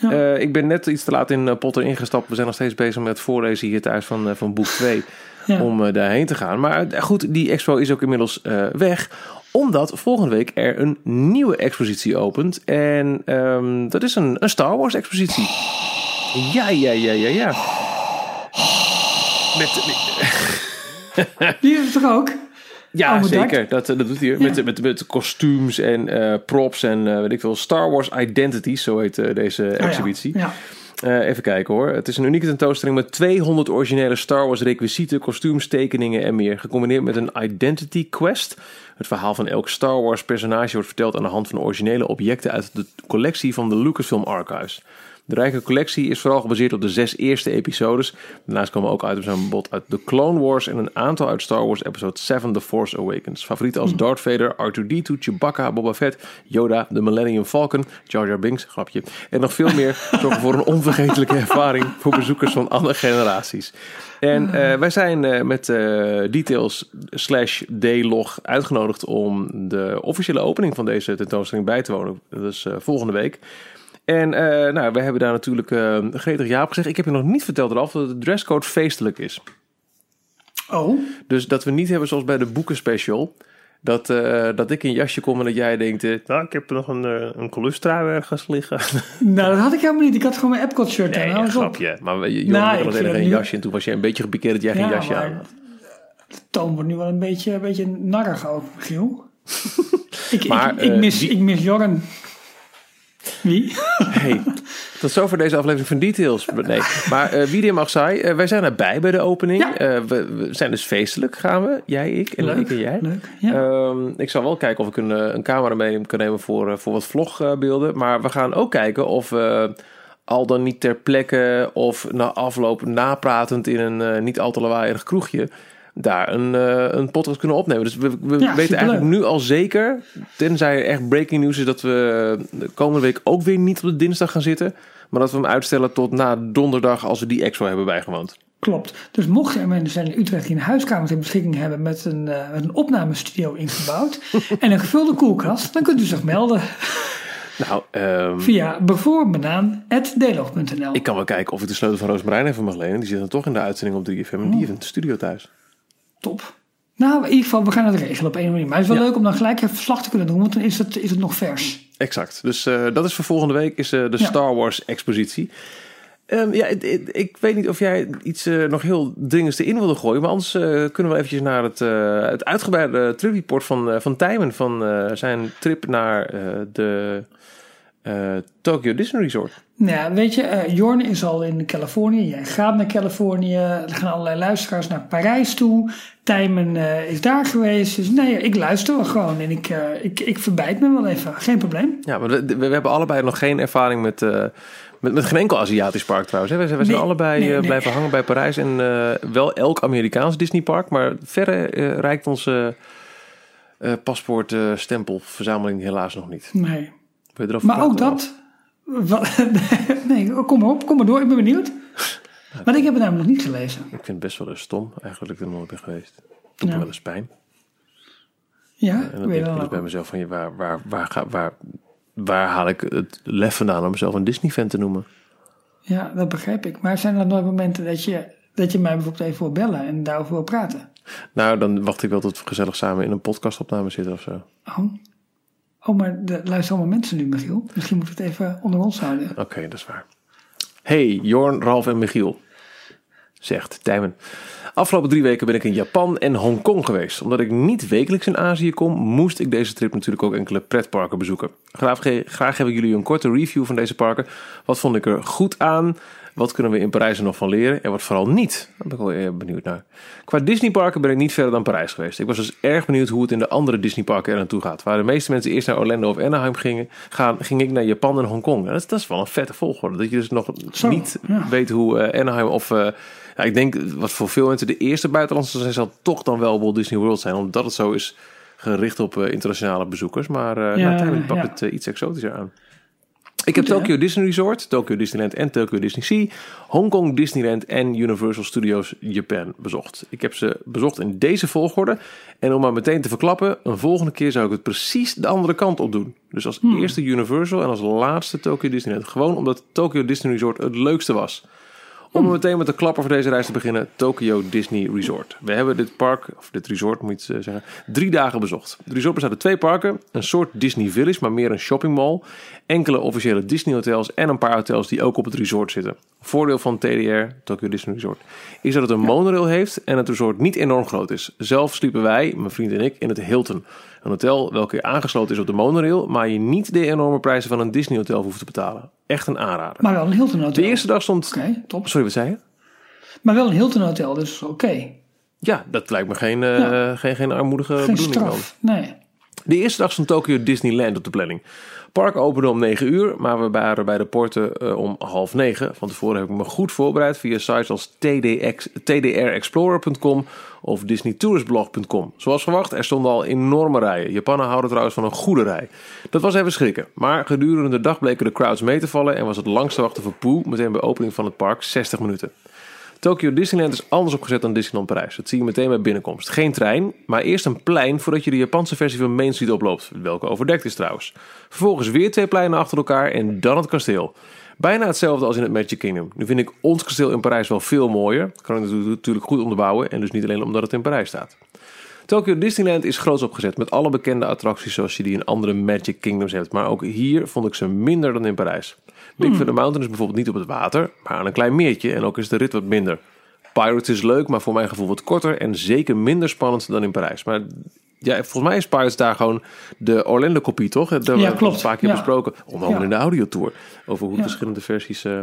Ja. ik ben net iets te laat in Potter ingestapt. We zijn nog steeds bezig met voorlezen hier thuis van, van boek 2. Ja. Om daarheen te gaan. Maar goed, die expo is ook inmiddels weg omdat volgende week er een nieuwe expositie opent. En um, dat is een, een Star Wars expositie. Ja, ja, ja, ja, ja. Met, Die is het toch ook? Ja, oh, zeker. Dat, dat doet hij. Ja. Met, met, met kostuums en uh, props en uh, weet ik veel. Star Wars Identities, zo heet uh, deze exhibitie. Oh, ja. Ja. Even kijken hoor. Het is een unieke tentoonstelling met 200 originele Star Wars requisieten, kostuums, tekeningen en meer. Gecombineerd met een Identity Quest. Het verhaal van elk Star Wars personage wordt verteld aan de hand van originele objecten uit de collectie van de Lucasfilm Archives. De rijke collectie is vooral gebaseerd op de zes eerste episodes. Daarnaast komen ook items aan bod uit The Clone Wars en een aantal uit Star Wars Episode 7 The Force Awakens. Favorieten als Darth Vader, R2-D2, Chewbacca, Boba Fett, Yoda, de Millennium Falcon, Jar Jar Binks, grapje. En nog veel meer zorgen voor een onvergetelijke ervaring voor bezoekers van alle generaties. En uh, wij zijn uh, met uh, details slash D-log uitgenodigd om de officiële opening van deze tentoonstelling bij te wonen. Dat is volgende week. En uh, nou, we hebben daar natuurlijk uh, gretig ja op gezegd. Ik heb je nog niet verteld, Ralf, dat de dresscode feestelijk is. Oh. Dus dat we niet hebben zoals bij de boekenspecial. Dat, uh, dat ik in jasje kom en dat jij denkt... nou, ik heb nog een, een colustrui ergens liggen. Nou, dat had ik helemaal niet. Ik had gewoon mijn Epcot shirt nee, aan. Nee, grapje. Maar je, je nou, had alleen een jasje. En toen was je een beetje gepikeerd dat jij ja, geen jasje aan had. De toon wordt nu wel een beetje, een beetje narrig ook, Giel. ik, maar, ik, ik, mis, die... ik mis Jorren. Wie? Hey, tot zover deze aflevering van Details. Nee, maar uh, wie die mag zei, uh, wij zijn erbij bij de opening. Ja. Uh, we, we, zijn dus feestelijk, gaan we. Jij, ik en leuk, ik en jij. Leuk, ja. um, ik zal wel kijken of ik een, een camera mee kan nemen voor, voor wat vlogbeelden. Maar we gaan ook kijken of we al dan niet ter plekke of na afloop napratend in een niet al te lawaaiig kroegje daar een, uh, een podcast kunnen opnemen. Dus we, we ja, weten eigenlijk nu al zeker, tenzij er echt breaking news is, dat we de komende week ook weer niet op de dinsdag gaan zitten. Maar dat we hem uitstellen tot na donderdag als we die expo hebben bijgewoond. Klopt. Dus mocht er mensen zijn in Utrecht die een huiskamer ter beschikking hebben met een, uh, met een opnamestudio ingebouwd en een gevulde koelkast, dan kunt u zich melden. Nou, um, Via bijvoorbeeld.delog.nl Ik kan wel kijken of ik de sleutel van Roosmarijn even mag lenen. Die zit dan toch in de uitzending op 3FM. En die heeft een studio thuis. Top. Nou, in ieder geval, we gaan het regelen op een manier. Maar het is wel ja. leuk om dan gelijk even verslag te kunnen doen, want dan is het, is het nog vers. Exact. Dus uh, dat is voor volgende week, is uh, de ja. Star Wars expositie. Um, ja, ik, ik, ik, weet niet of jij iets uh, nog heel dringends erin wilde gooien. Maar anders kunnen we eventjes naar het, het uitgebreide tripreport van, van Tijmen. Van zijn trip naar de Tokyo Disney Resort. Nou ja, weet je, uh, Jorn is al in Californië. Jij gaat naar Californië. Er gaan allerlei luisteraars naar Parijs toe. Tijmen uh, is daar geweest. Dus nee, ik luister wel gewoon. En ik, uh, ik, ik verbijt me wel even. Geen probleem. Ja, maar we, we hebben allebei nog geen ervaring met, met, met geen enkel Aziatisch park trouwens. Hè? We, we zijn nee, allebei nee, nee. blijven hangen bij Parijs. En wel elk Amerikaans Disney park. Maar verre reikt onze paspoortstempelverzameling helaas nog niet. Nee. Maar ook dat... nee, kom maar op, kom maar door, ik ben benieuwd. Maar ik heb het namelijk nog niet gelezen. Ik vind het best wel eens stom, eigenlijk, dat ik er nooit ben geweest. Doet ja. me wel eens pijn. Ja, en dan denk ik dus bij mezelf van, waar, waar, waar, waar, waar, waar haal ik het lef vandaan om mezelf een Disney-fan te noemen? Ja, dat begrijp ik. Maar zijn er nooit momenten dat je, dat je mij bijvoorbeeld even wil bellen en daarover wil praten? Nou, dan wacht ik wel tot we gezellig samen in een podcastopname zitten of zo. Oh, Oh, maar er luisteren allemaal mensen nu, Michiel. Misschien moeten we het even onder ons houden. Oké, dat is waar. Hey, Jorn, Ralf en Michiel. Zegt Tijmen. Afgelopen drie weken ben ik in Japan en Hongkong geweest. Omdat ik niet wekelijks in Azië kom, moest ik deze trip natuurlijk ook enkele pretparken bezoeken. Graag, graag geef ik jullie een korte review van deze parken. Wat vond ik er goed aan? Wat kunnen we in Parijs er nog van leren en wat vooral niet? Daar ben ik wel benieuwd naar. Qua Disneyparken ben ik niet verder dan Parijs geweest. Ik was dus erg benieuwd hoe het in de andere Disneyparken er naartoe gaat. Waar de meeste mensen eerst naar Orlando of Anaheim gingen, gaan, ging ik naar Japan en Hongkong. En dat, is- dat is wel een vette volgorde. Dat je dus nog Zo, niet ja. weet hoe eh, Anaheim of... eh, ja, ik denk wat voor veel mensen de eerste buitenlandse zijn, zal toch dan wel Walt Disney World zijn. Omdat het zo is gericht op eh, internationale bezoekers. Maar eh Ja, uiteindelijk pakt ja. het eh, iets exotischer aan. Ik heb? Tokyo Disney Resort, Tokyo Disneyland en Tokyo Disney Sea, Hongkong Disneyland en Universal Studios Japan bezocht. Ik heb ze bezocht in deze volgorde. En om maar meteen te verklappen, een volgende keer zou ik het precies de andere kant op doen. Dus als Hmm. eerste Universal en als laatste Tokyo Disneyland. Gewoon omdat Tokyo Disney Resort het leukste was. Om meteen met de klapper voor deze reis te beginnen, Tokyo Disney Resort. We hebben dit park, of dit resort moet je eh, zeggen, drie dagen bezocht. Het resort bestaat uit twee parken, een soort Disney Village, maar meer een shoppingmall. Enkele officiële Disney hotels en een paar hotels die ook op het resort zitten. Voordeel van TDR, Tokyo Disney Resort, is dat het een monorail heeft en het resort niet enorm groot is. Zelf sliepen wij, mijn vriend en ik, in het Hilton. Een hotel welke aangesloten is op de monorail, maar je niet de enorme prijzen van een Disney hotel hoeft te betalen. Echt een aanrader. Maar wel een Hilton hotel. De eerste dag stond... Oké, top. Sorry, wat zei je? Maar wel een Hilton hotel, dus oké. Ja, dat lijkt me geen, eh, Ja. geen, geen armoedige Geen bedoeling dan. straf. Nee. De eerste dag stond Tokyo Disneyland op de planning. Park opende om 9 uur, maar we waren bij de poorten eh, om half 9. Van tevoren heb ik me goed voorbereid via sites als TDX, tdrexplorer.com of disneytouristblog.com. Zoals verwacht, er stonden al enorme rijen. Japanen houden trouwens van een goede rij. Dat was even schrikken, maar gedurende de dag bleken de crowds mee te vallen en was het langste wachten voor Poe meteen bij opening van het park 60 minuten. Tokyo Disneyland is anders opgezet dan Disneyland Parijs. Dat zie je meteen bij binnenkomst. Geen trein, maar eerst een plein voordat je de Japanse versie van Main Street oploopt. Welke overdekt is trouwens. Vervolgens weer twee pleinen achter elkaar en dan het kasteel. Bijna hetzelfde als in het Magic Kingdom. Nu vind ik ons kasteel in Parijs wel veel mooier. Kan ik natuurlijk goed onderbouwen en dus niet alleen omdat het in Parijs staat. Tokyo Disneyland is groots opgezet met alle bekende attracties zoals je die in andere Magic Kingdoms hebt. Maar ook hier vond ik ze minder dan in Parijs. Big Thunder Mountain is bijvoorbeeld niet op het water, maar aan een klein meertje en ook is de rit wat minder. Pirates is leuk, maar voor mijn gevoel wat korter en zeker minder spannend dan in Parijs. Maar ja, volgens mij is Pirates daar gewoon de Orlando-kopie, toch? Dat hebben we klopt. een paar keer Ja. besproken. Onder andere Ja. in de audiotour. Over hoe verschillende versies... eh,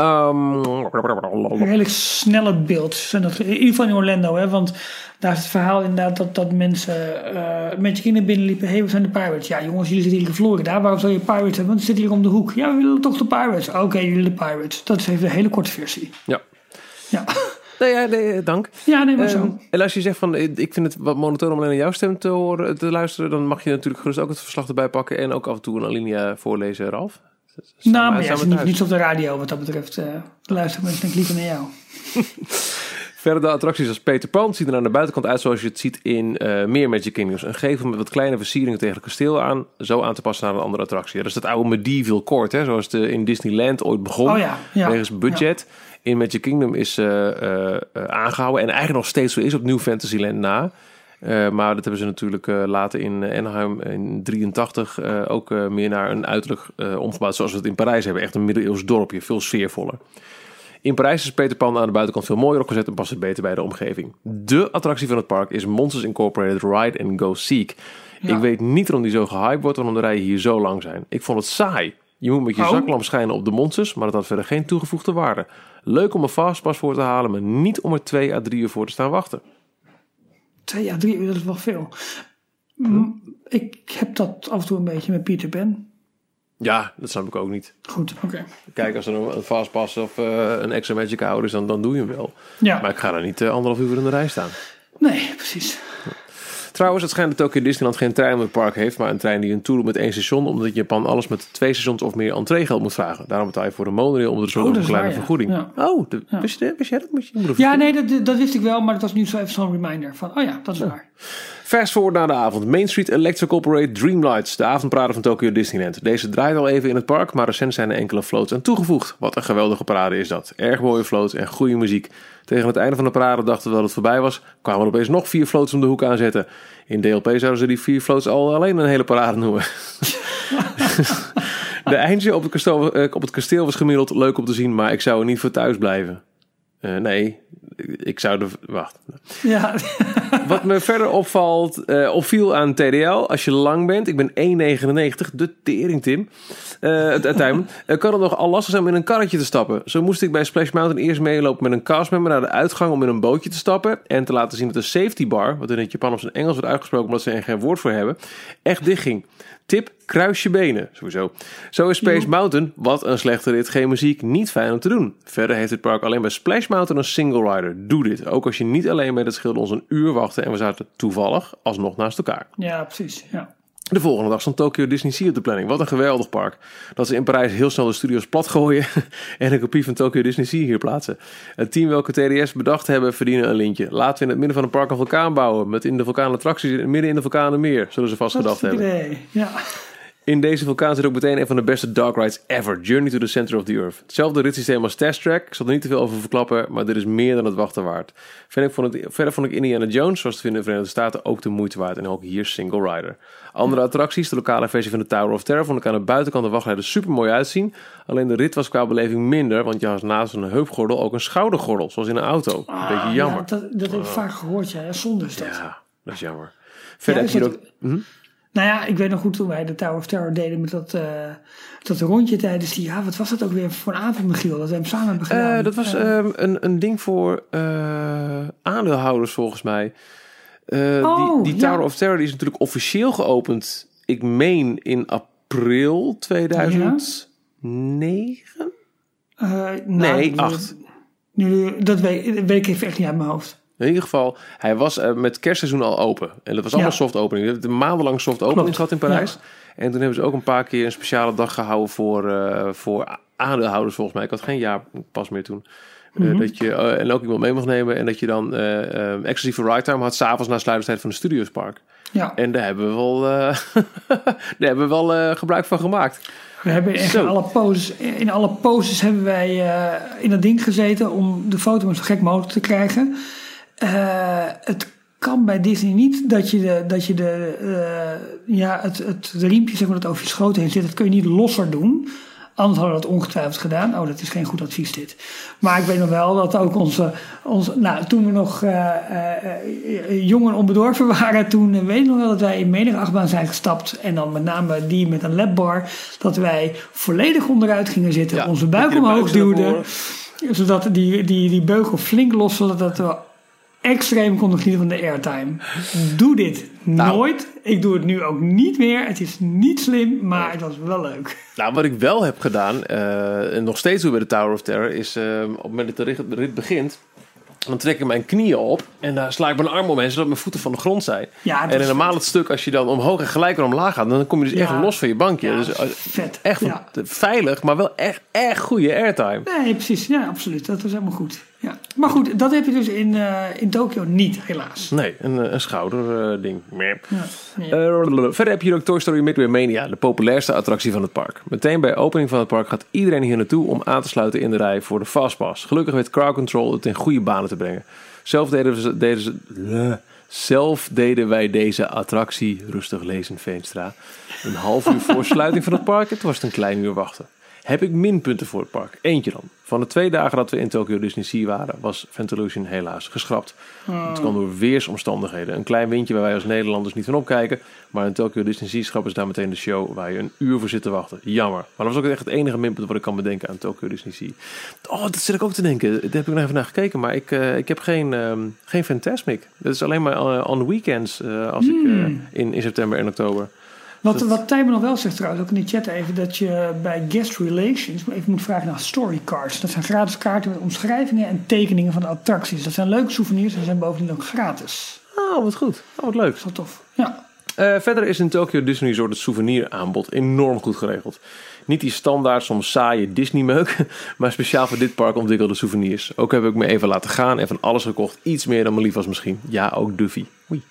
ja. Ehm, Een redelijk snelle beeld. Zijn dat, in ieder geval in Orlando, hè, want daar is het verhaal inderdaad dat, dat mensen eh met je kinderen binnenliepen. Hé, hey, we zijn de Pirates. Ja, jongens, jullie zitten hier in Florida. Waarom zou je Pirates hebben? Want ze zitten hier om de hoek. Ja, we willen toch de Pirates. Oké, jullie de Pirates. Dat is even een hele korte versie. ja. Ja, Nee, ja, nee, dank. ja nee, maar Ehm, zo. en als je zegt van, eh, ik vind het wat monotoon om alleen naar jouw stem te horen, te luisteren, dan mag je natuurlijk gerust ook het verslag erbij pakken en ook af en toe een alinea voorlezen, Ralf. Samen- Nou, maar ja, ze niet, op de radio wat dat betreft. eh luisteren mensen denk ik liever naar jou. Verder de attracties als Peter Pan zien er aan de buitenkant uit zoals je het ziet in eh, meer Magic Kingdoms. Een gevel met wat kleine versieringen tegen het kasteel aan, zo aan te passen naar een andere attractie. Ja, dat is dat oude medieval court, hè, zoals het eh, in Disneyland ooit begon. Oh ja, ja. Wegens budget. In Magic Kingdom is eh, eh, eh, aangehouden en eigenlijk nog steeds zo is op New Fantasyland na. Eh, maar dat hebben ze natuurlijk eh, later in eh, Anaheim in 83 eh, ook meer naar een uiterlijk omgebouwd zoals we het in Parijs hebben. Echt een middeleeuws dorpje, veel sfeervoller. In Parijs is Peter Pan aan de buitenkant veel mooier opgezet en past het beter bij de omgeving. De attractie van het park is Monsters Incorporated Ride and Go Seek. Ja. Ik weet niet waarom die zo gehyped wordt, waarom de rijen hier zo lang zijn. Ik vond het saai. Je moet met je Oh. zaklamp schijnen op de monsters, maar dat had verder geen toegevoegde waarde. Leuk om een fastpass voor te halen, maar niet om er twee à drie uur voor te staan wachten. Twee, ja, drie uur, dat is wel veel. Mm, Ik heb dat af en toe een beetje met Peter Pan. Ja, dat snap ik ook niet. Goed, oké. Kijk, als er een een fastpass of eh, een extra magic hour is, dan, dan doe je hem wel. Ja, Maar ik ga er niet eh, anderhalf uur in de rij staan. nee, precies. Trouwens, het schijnt dat Tokyo Disneyland geen trein op het park heeft, maar een trein die een tour doet met één station, omdat Japan alles met twee stations of meer entreegeld moet vragen. Daarom betaal je voor de monorail onder de soort Oh, een kleine waar, vergoeding. Ja. Oh, de, wist, je, wist jij dat? Moet je, moet Ja, nee, dat, dat wist ik wel, maar dat was nu zo even zo'n reminder van, oh ja, dat is waar. Fast forward naar de avond. Main Street Electrical Parade Dreamlights, de avondparade van Tokyo Disneyland. Deze draait al even in het park, maar recent zijn er enkele floats aan toegevoegd. Wat een geweldige parade is dat. Erg mooie floats en goede muziek. Tegen het einde van de parade dachten we dat het voorbij was, kwamen er opeens nog vier floats om de hoek aanzetten. In DLP zouden ze die vier floats al alleen een hele parade noemen. de eindje op het, kasteel, eh, op het kasteel was gemiddeld leuk om te zien, maar ik zou er niet voor thuis blijven. Eh, nee, ik zou er... Wacht. Ja, Wat me verder opvalt, uh, opviel aan TDL, als je lang bent, ik ben 1,99, de tering Tim, uh, uh, kan het nog al lastig zijn om in een karretje te stappen. Zo moest ik bij Splash Mountain eerst meelopen met een castmember naar de uitgang om in een bootje te stappen en te laten zien dat de safety bar, wat in het Japan of zijn Engels wordt uitgesproken omdat ze er geen woord voor hebben, echt dicht ging. Tip, kruis je benen, sowieso. Zo is Space Mountain, wat een slechte rit, geen muziek, niet fijn om te doen. Verder heeft het park alleen bij Splash Mountain een single rider. Doe dit, ook als je niet alleen met het schild ons een uur wachten en we zaten toevallig alsnog naast elkaar. Ja, precies, ja. De volgende dag stond Tokyo Disney Sea op de planning. Wat een geweldig park. Dat ze in Parijs heel snel de studios plat gooien en een kopie van Tokyo Disney Sea hier plaatsen. Het team welke TDS bedacht hebben verdienen een lintje. Laten we in het midden van een park een vulkaan bouwen. Met in de vulkaan attracties midden in de vulkanenmeer. Zullen ze vast gedacht hebben. Idee. Ja. In deze vulkaan zit ook meteen een van de beste dark rides ever. Journey to the Center of the Earth. Hetzelfde ritssysteem als Test Track. Ik zal er niet te veel over verklappen, maar dit is meer dan het wachten waard. Verder vond, verder vond ik Indiana Jones, zoals te vinden in de Verenigde Staten, ook de moeite waard. En ook hier single rider. Andere attracties, de lokale versie van de Tower of Terror, vond ik aan de buitenkant de wachtrijden super mooi uitzien. Alleen de rit was qua beleving minder, want je had naast een heupgordel ook een schoudergordel, zoals in een auto. Een Ah, beetje jammer. Ja, dat, dat heb ik vaak gehoord, ja. ja zonde is dat. Ja, dat is jammer. Verder Ja, heb je dat- ook... Hm? Nou ja, ik weet nog goed toen wij de Tower of Terror deden met dat, eh, dat rondje tijdens die... Ja, wat was dat ook weer voor een avond, Michiel? Dat we hem samen hebben gedaan. Eh, dat was Eh, ehm, een, een ding voor eh, aandeelhouders volgens mij. Oh, die die ja. Tower of Terror die is natuurlijk officieel geopend. Ik meen in april 2009. eh, nou, nee, nu- acht. Nu, dat weet, dat weet ik even echt niet uit mijn hoofd. In ieder geval, hij was eh, met kerstseizoen al open. En dat was allemaal Ja. soft opening. Je hebt een maandenlang soft opening Klopt. gehad in Parijs. En toen hebben ze ook een paar keer een speciale dag gehouden voor, eh, voor aandeelhouders volgens mij. Ik had geen jaarpas meer toen. Eh, Mhm. dat je, en ook iemand mee mag nemen. En dat je dan eh, exclusieve ride time had. S'avonds na sluitingstijd van de Studiospark. Ja, En daar hebben we wel, daar hebben we wel gebruik van gemaakt. we hebben echt Zo. in alle, poses, in alle poses hebben wij in dat ding gezeten om de foto zo gek mogelijk te krijgen. Eh, het kan bij Disney niet dat je, de, dat je de, eh, ja, het, het riempje zeg maar, dat over je schoot heen zit, dat kun je niet losser doen. Anders hadden we dat ongetwijfeld gedaan. Oh, dat is geen goed advies dit. Maar ik weet nog wel dat ook onze... onze nou, toen we nog jong en onbedorven waren... toen weet ik nog wel dat wij in menige achtbaan zijn gestapt. En dan met name die met een labbar. Dat wij volledig onderuit gingen zitten. Ja, onze buik omhoog duwden. Zodat die, die, die beugel flink los... zodat we extreem genieten van de airtime. Doe dit Nou. nooit. Ik doe het nu ook niet meer. Het is niet slim, maar het was wel leuk. Nou, wat ik wel heb gedaan, eh, en nog steeds doe bij de Tower of Terror, is eh, op het moment dat de rit, de rit begint, dan trek ik mijn knieën op en dan sla ik mijn arm omheen, zodat mijn voeten van de grond zijn. Ja, en in normaal het stuk, als je dan omhoog en gelijk weer omlaag gaat, dan kom je dus Ja. echt los van je bankje. Ja, dus eh, vet. echt veilig, maar wel echt, echt goede airtime. Nee, precies. Ja, absoluut. Dat was helemaal goed. Ja. Maar goed, dat heb je dus in, eh, in Tokio niet, helaas. Nee, een, eh, een schouderding. Ja. Ja. Eh, verder heb je hier ook Toy Story Midway Mania, de populairste attractie van het park. Meteen bij opening van het park gaat iedereen hier naartoe om aan te sluiten in de rij voor de Fastpass. Gelukkig weet Crowd Control het in goede banen te brengen. Zelf deden, we, deden, ze, eh, zelf deden wij deze attractie, rustig lezen Veenstra, een half uur voor sluiting van het park. Het was een klein uur wachten. Heb ik minpunten voor het park? Eentje dan. Van de twee dagen dat we in Tokyo Disney Sea waren, was Ventilation helaas geschrapt. Het kwam door weersomstandigheden. Een klein windje waar wij als Nederlanders niet van opkijken. Maar in Tokyo Disney Sea schrappen ze daar meteen de show waar je een uur voor zit te wachten. Jammer. Maar dat was ook echt het enige minpunt wat ik kan bedenken aan Tokyo Disney Sea. Oh, dat zit ik ook te denken. Daar heb ik nog even naar gekeken. Maar ik, eh, ik heb geen, ehm geen Fantasmic. Dat is alleen maar eh, on weekends eh, als ik eh, in, in september en oktober. Wat, wat Tijmen nog wel zegt trouwens, ook in de chat even, dat je bij guest relations even moet vragen naar story cards. Dat zijn gratis kaarten met omschrijvingen en tekeningen van de attracties. Dat zijn leuke souvenirs en zijn bovendien ook gratis. Oh, wat goed. Oh, wat leuk. Dat is wel tof. Ja. Eh, verder is in Tokyo Disney Resort het souveniraanbod enorm goed geregeld. Niet die standaard, soms saaie Disney-meuk, maar speciaal voor dit park ontwikkelde souvenirs. Ook heb ik me even laten gaan en van alles gekocht. Iets meer dan me lief was misschien. Ja, ook Duffy. Oei.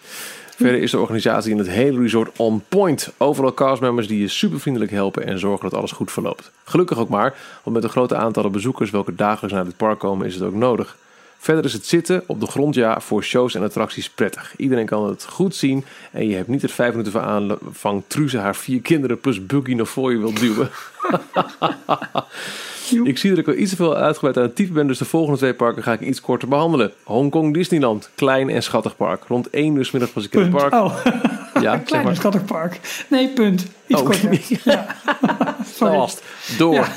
Verder is de organisatie in het hele resort on point. Overal castmembers die je super vriendelijk helpen en zorgen dat alles goed verloopt. Gelukkig ook maar, want met de grote aantallen bezoekers welke dagelijks naar dit park komen is het ook nodig. Verder is het zitten op de grond ja voor shows en attracties prettig. Iedereen kan het goed zien en je hebt niet het vijf minuten van aanvang Truze haar vier kinderen plus Buggy naar voor je wil duwen. ik zie dat ik wel iets te veel uitgebreid aan het type ben, dus de volgende twee parken ga ik iets korter behandelen. Hongkong Disneyland, klein en schattig park. Rond 1 uur 's middag was ik in het park. Oh, Ja, een zeg klein maar. schattig park. Nee, punt. Iets Oh. korter. Ja. Sorry. Door. Ja.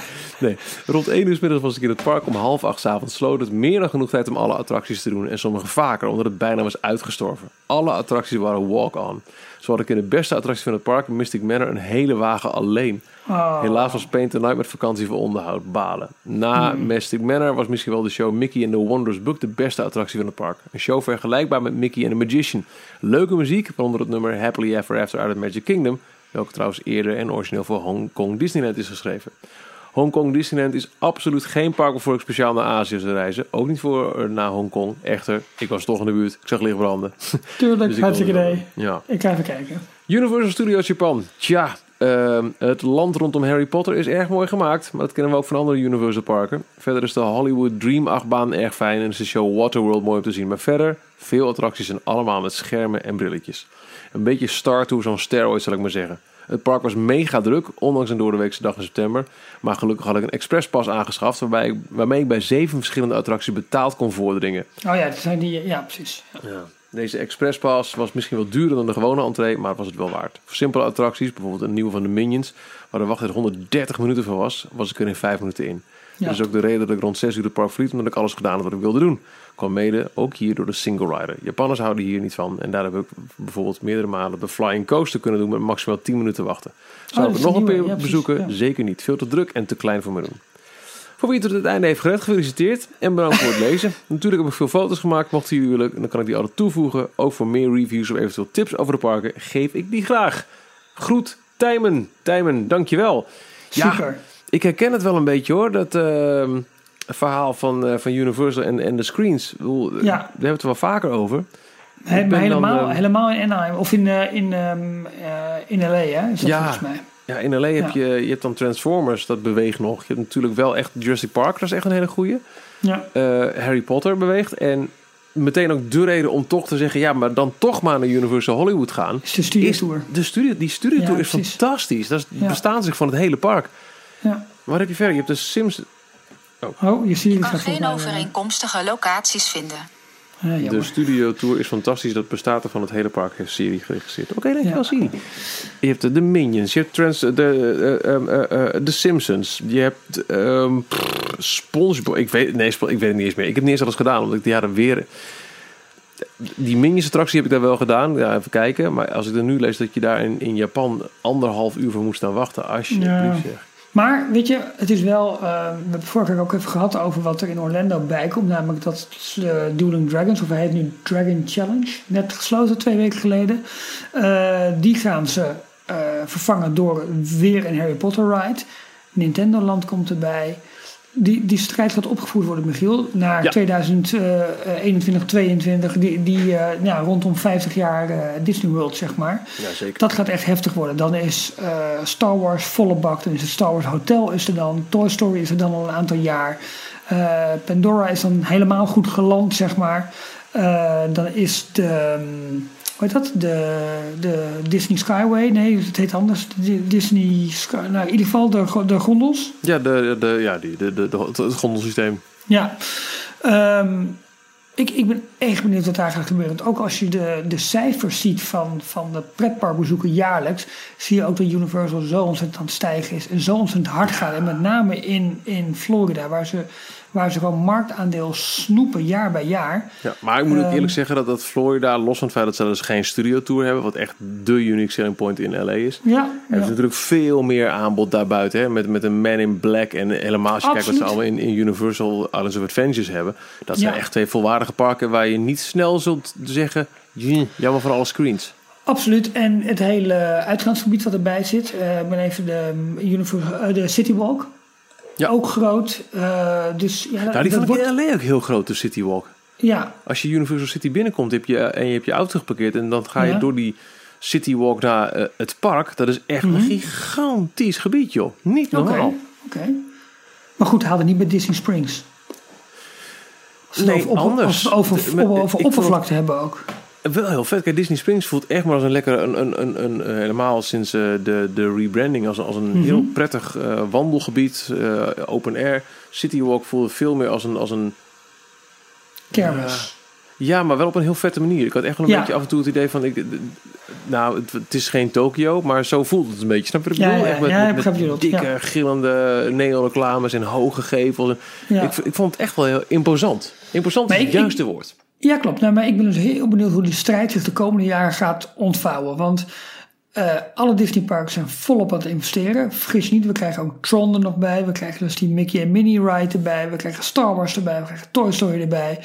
Nee, rond 1 uur middags was ik in het park. Om half acht avonds sloot het meer dan genoeg tijd om alle attracties te doen. En sommige vaker, omdat het bijna was uitgestorven. Alle attracties waren walk-on. Zo had ik in de beste attractie van het park, Mystic Manor, een hele wagen alleen. Oh. Helaas was Paint the Night met vakantie voor onderhoud. Balen. Na Mystic Manor was misschien wel de show Mickey and the Wondrous Book de beste attractie van het park. Een show vergelijkbaar met Mickey and the Magician. Leuke muziek, waaronder het nummer Happily Ever After uit het Magic Kingdom. Welke trouwens eerder en origineel voor Hong Kong Disneyland is geschreven. Hongkong Disneyland is absoluut geen park waarvoor ik speciaal naar Azië zou reizen. Ook niet voor eh, naar Hongkong. Echter, ik was toch in de buurt. Ik zag licht branden. Tuurlijk, Dus ik hartstikke idee. Ja. Ik ga even kijken. Universal Studios Japan. Tja, ehm, het land rondom Harry Potter is erg mooi gemaakt. Maar dat kennen we ook van andere Universal parken. Verder is de Hollywood Dream achtbaan erg fijn. En is de show Waterworld mooi om te zien. Maar verder, veel attracties en allemaal met schermen en brilletjes. Een beetje Star Tours on steroids zal ik maar zeggen. Het park was mega druk, ondanks een doordeweekse dag in september. Maar gelukkig had ik een expresspas aangeschaft... Waarbij ik, waarmee ik bij zeven verschillende attracties betaald kon voordringen. Oh ja, dat zijn die. Ja, precies. Ja. Deze expresspass was misschien wel duurder dan de gewone entree, maar was het wel waard. Voor simpele attracties, bijvoorbeeld een nieuwe van de Minions, waar de wachttijd 130 minuten voor was, was ik er in 5 minuten in. Ja. Dat is ook de reden dat ik rond 6 uur de park verliet, omdat ik alles gedaan had wat ik wilde doen. Kwam mede ook hier door de single rider. Japanners houden hier niet van en daar heb ik bijvoorbeeld meerdere malen de flying coaster kunnen doen met maximaal 10 minuten wachten. Zou Oh, ik nog een keer ja, bezoeken? ja. Zeker niet. Veel te druk en te klein voor me doen. Voor wie het tot het einde heeft gered, gefeliciteerd en bedankt voor het lezen. Natuurlijk heb ik veel foto's gemaakt. Mochten jullie willen, dan kan ik die altijd toevoegen. Ook voor meer reviews of eventueel tips over de parken geef ik die graag. Groet Tijmen. Tijmen, dankjewel. Ja, Super. ik herken het wel een beetje hoor, dat ehm, verhaal van, eh, van Universal en, en de screens. Ik bedoel, Daar Ja. hebben we het er wel vaker over. He- maar helemaal, ehm, helemaal in Anaheim. Of in, eh, in, ehm, eh, in LA, hè? Is dat Ja. volgens mij. Ja, in LA heb Ja. je, je hebt dan Transformers, dat beweegt nog. Je hebt natuurlijk wel echt Jurassic Park, dat is echt een hele goeie. Ja. Eh, Harry Potter beweegt. En meteen ook de reden om toch te zeggen... ja, maar dan toch maar naar Universal Hollywood gaan. Is de studio Is tour. de studio, die studiotour Ja, is precies. fantastisch. Dat is het Ja. bestaansrecht van het hele park. Ja. Wat heb je verder? Je hebt de Sims... Oh, je ziet kan geen eh, overeenkomstige locaties vinden. eh, De jammer. studiotour is fantastisch. Dat bestaat er van het hele park. Heeft Siri geregisseerd. Oké, dankjewel Ja. Siri. Je hebt de, de Minions. Je hebt trans, de, eh, ehm, eh, eh, de Simpsons. Je hebt ehm pff, SpongeBob. Ik weet, nee, Spo- ik weet het niet eens meer. Ik heb niet eens alles gedaan. Omdat ik die jaren weer... Die Minions attractie heb ik daar wel gedaan. Ja, even kijken. Maar als ik er nu lees dat je daar in, in Japan anderhalf uur voor moest staan wachten. Alsjeblieft Ja. zeg. Maar weet je, het is wel. eh, we hebben vorige keer ook even gehad over wat er in Orlando bij komt. Namelijk dat de Dueling Dragons, of hij heet nu Dragon Challenge, net gesloten twee weken geleden. Eh, die gaan ze vervangen door weer een Harry Potter ride. Nintendo Land komt erbij. Die, die strijd gaat opgevoerd worden, Michiel, naar Ja. 2021, 22, die, die eh, ja, rondom 50 jaar eh, Disney World, zeg maar. Ja, zeker. Dat gaat echt heftig worden. Dan is eh, Star Wars volle bak. Dan is het Star Wars Hotel is er dan. Toy Story is er dan al een aantal jaar. Eh, Pandora is dan helemaal goed geland, zeg maar. Eh, dan is de... ehm, heet dat? De, de Disney Skyway. Nee, het heet anders. De Disney Sky... Nou, in ieder geval de, de gondels. Ja, de, de, ja die, de, de, de, het, gondelsysteem. Ja. Ehm, ik, ik ben echt benieuwd wat daar gaat gebeuren. Want ook als je de, de cijfers ziet van, van de pretparkbezoeken jaarlijks, zie je ook dat Universal zo ontzettend aan het stijgen is en zo ontzettend hard gaat. En met name in, in Florida, waar ze, waar ze gewoon marktaandeel snoepen jaar bij jaar. Ja, maar ik moet ook Ehm. eerlijk zeggen dat, dat Florida, los van het feit dat ze dus geen studiotour hebben, wat echt de unique selling point in LA is, Ja, hebben ja. ze natuurlijk veel meer aanbod daarbuiten. Hè? Met, met een Man in Black en helemaal als je kijkt wat ze allemaal in, in Universal Islands of Adventures hebben. Dat zijn Ja. echt twee volwaardige parken waar je niet snel zult zeggen, "Jee, jammer van alle screens. Absoluut. En het hele uitgaansgebied wat erbij zit. ik ben even de, eh, de City Walk. Ja. Ook groot. Eh, dus ja, Nou, die dat vond wordt, in LA ook heel groot, de City Walk. ja, Als je Universal City binnenkomt heb je, en je hebt je auto geparkeerd en dan ga je Ja. door die City Walk naar het park. Dat is echt een gigantisch gebied, joh. Niet Mhm. Oké, normaal. oké. Maar goed, haalde niet bij Disney Springs. Nee, over, anders. over, over, oppervlakte hebben ook. Wel heel vet. Kijk, Disney Springs voelt echt maar als een lekker, een, een, een, een, eh, helemaal sinds eh, de, de rebranding, als, als een heel prettig eh, wandelgebied, open air. City Walk voelde veel meer als een, als een, Kermis. ja, maar wel op een heel vette manier. Ik had echt wel een Ja. beetje af en toe het idee van, ik, nou, het, het is geen Tokio, maar zo voelt het een beetje. Snap je wat ik Ja, bedoel? ja, echt met, met- dikke, gillende neonreclames en hoge gevels. En ik, ik vond het echt wel heel imposant. Imposant is het juiste woord. Ja, klopt. Nou, maar ik ben dus heel benieuwd hoe die strijd zich de komende jaren gaat ontvouwen. Want eh, alle Disneyparken zijn volop aan het investeren. Vergis niet, we krijgen ook Tron er nog bij. We krijgen dus die Mickey en Minnie ride erbij. We krijgen Star Wars erbij. We krijgen Toy Story erbij.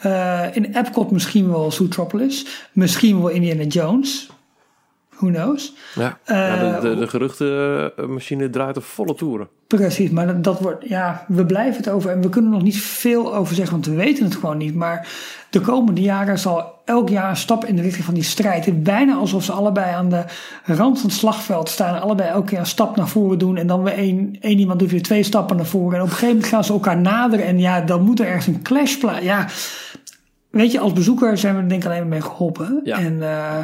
Eh, in Epcot misschien wel Zootropolis. Misschien wel Indiana Jones. Who knows? Ja, Eh, ja de, de, de geruchtenmachine draait op volle toeren. Precies, maar dat, dat wordt, ja, we blijven het over en we kunnen er nog niet veel over zeggen, want we weten het gewoon niet. Maar de komende jaren zal elk jaar een stap in de richting van die strijd. Het is bijna alsof ze allebei aan de rand van het slagveld staan. en Allebei elke keer een stap naar voren doen. En dan weer één, één iemand doet weer twee stappen naar voren. En op een gegeven moment gaan ze elkaar naderen. En ja, dan moet er ergens een clash plaatsen. Ja, weet je, als bezoeker zijn we er denk ik alleen maar mee geholpen. Ja. En eh,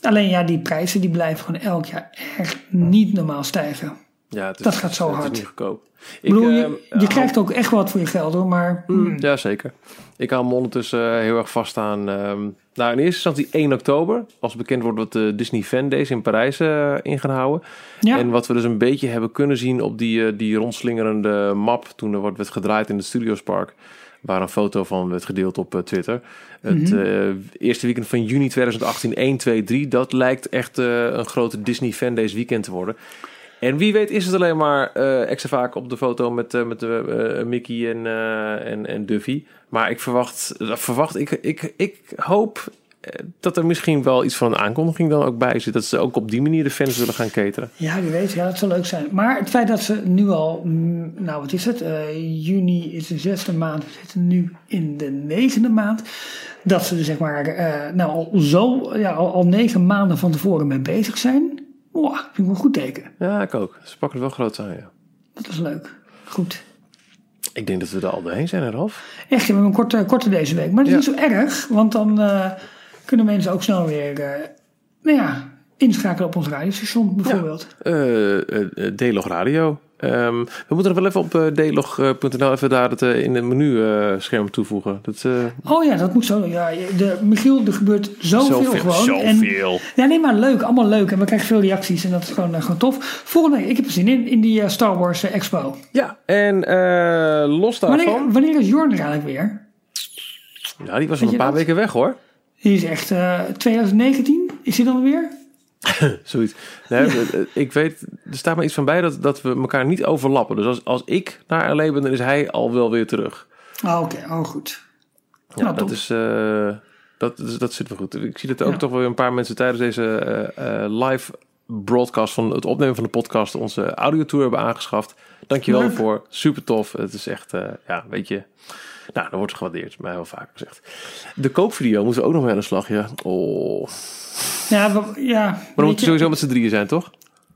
alleen ja, die prijzen die blijven gewoon elk jaar echt niet normaal stijgen. Ja, het is, Dat gaat zo het is hard. niet goedkoop. Ik bedoel, eh, je, je hou- krijgt ook echt wat voor je geld hoor, maar hmm, Ja, zeker. Ik hou me ondertussen eh, heel erg vast aan... ehm, nou, in eerste instantie 1 oktober. Als bekend wordt wat de Disney Fan Days in Parijs eh in gaan houden. ja, En wat we dus een beetje hebben kunnen zien op die, eh, die rondslingerende map... toen er wordt, werd gedraaid in het Studiospark... waar een foto van werd gedeeld op eh, Twitter. Het Mhm. eh, eerste weekend van juni 2018, 1, 2, 3... dat lijkt echt eh, een grote Disney Fan Days weekend te worden... En wie weet is het alleen maar eh, extra vaak op de foto met, met de, eh, Mickey en, en, en Duffy. Maar ik verwacht, verwacht ik, ik, ik hoop dat er misschien wel iets van een aankondiging dan ook bij zit. Dat ze ook op die manier de fans zullen gaan cateren. ja, wie weet, ja, dat zou leuk zijn. Maar het feit dat ze nu al, mm, nou wat is het, Eh, juni is de zesde maand, we zitten nu in de negende maand. Dat ze er zeg maar, eh, nou al zo, ja, al, al negen maanden van tevoren mee bezig zijn. Wow, vind ik wel een goed teken. Ja, ik ook. Ze pakken het wel groot aan, ja. Dat is leuk. Goed. Ik denk dat we er al doorheen zijn, hè, Ralf? Echt, we hebben een korte, korte deze week. Maar dat is Ja. niet zo erg, want dan eh, kunnen mensen ook snel weer, eh, nou ja, inschakelen op ons radiostation bijvoorbeeld. Eh eh, eh, D-Log Radio. Ehm, we moeten nog wel even op uh, dlog.nl even daar het in het menu scherm toevoegen. Dat, Oh ja, dat moet zo. Ja, de, Michiel, er gebeurt zoveel, gewoon. En, zoveel. ja, nee, maar leuk. Allemaal leuk. En we krijgen veel reacties en dat is gewoon, gewoon tof. Volgende week, ik heb er zin in, in die Star Wars Expo. Ja, en los daarvan... Wanneer, wanneer is Jorn er eigenlijk weer? Ja, die was al een paar dat? weken weg hoor. Die is echt eh 2019. Is hij dan weer? Zoiets. Nee, eh, eh, Ik weet, er staat maar iets van bij dat, dat we elkaar niet overlappen. Dus als, als ik naar LA ben, dan is hij al wel weer terug. Oh, Oké, oh goed. Ja, Nou, dat, is, eh, dat, dat, dat zit wel goed. Ik zie dat ook Ja. toch wel weer een paar mensen tijdens deze eh, eh, live broadcast van het opnemen van de podcast onze audiotour hebben aangeschaft. Dankjewel Leuk. voor. Super tof. Het is echt, eh, ja, weet je. Nou, dat wordt gewaardeerd, mij wel vaker gezegd. De kookvideo moeten we ook nog mee aan de slag, ja. Oh. Ja, we- ja. Maar dan we je, sowieso met z'n drieën zijn, toch?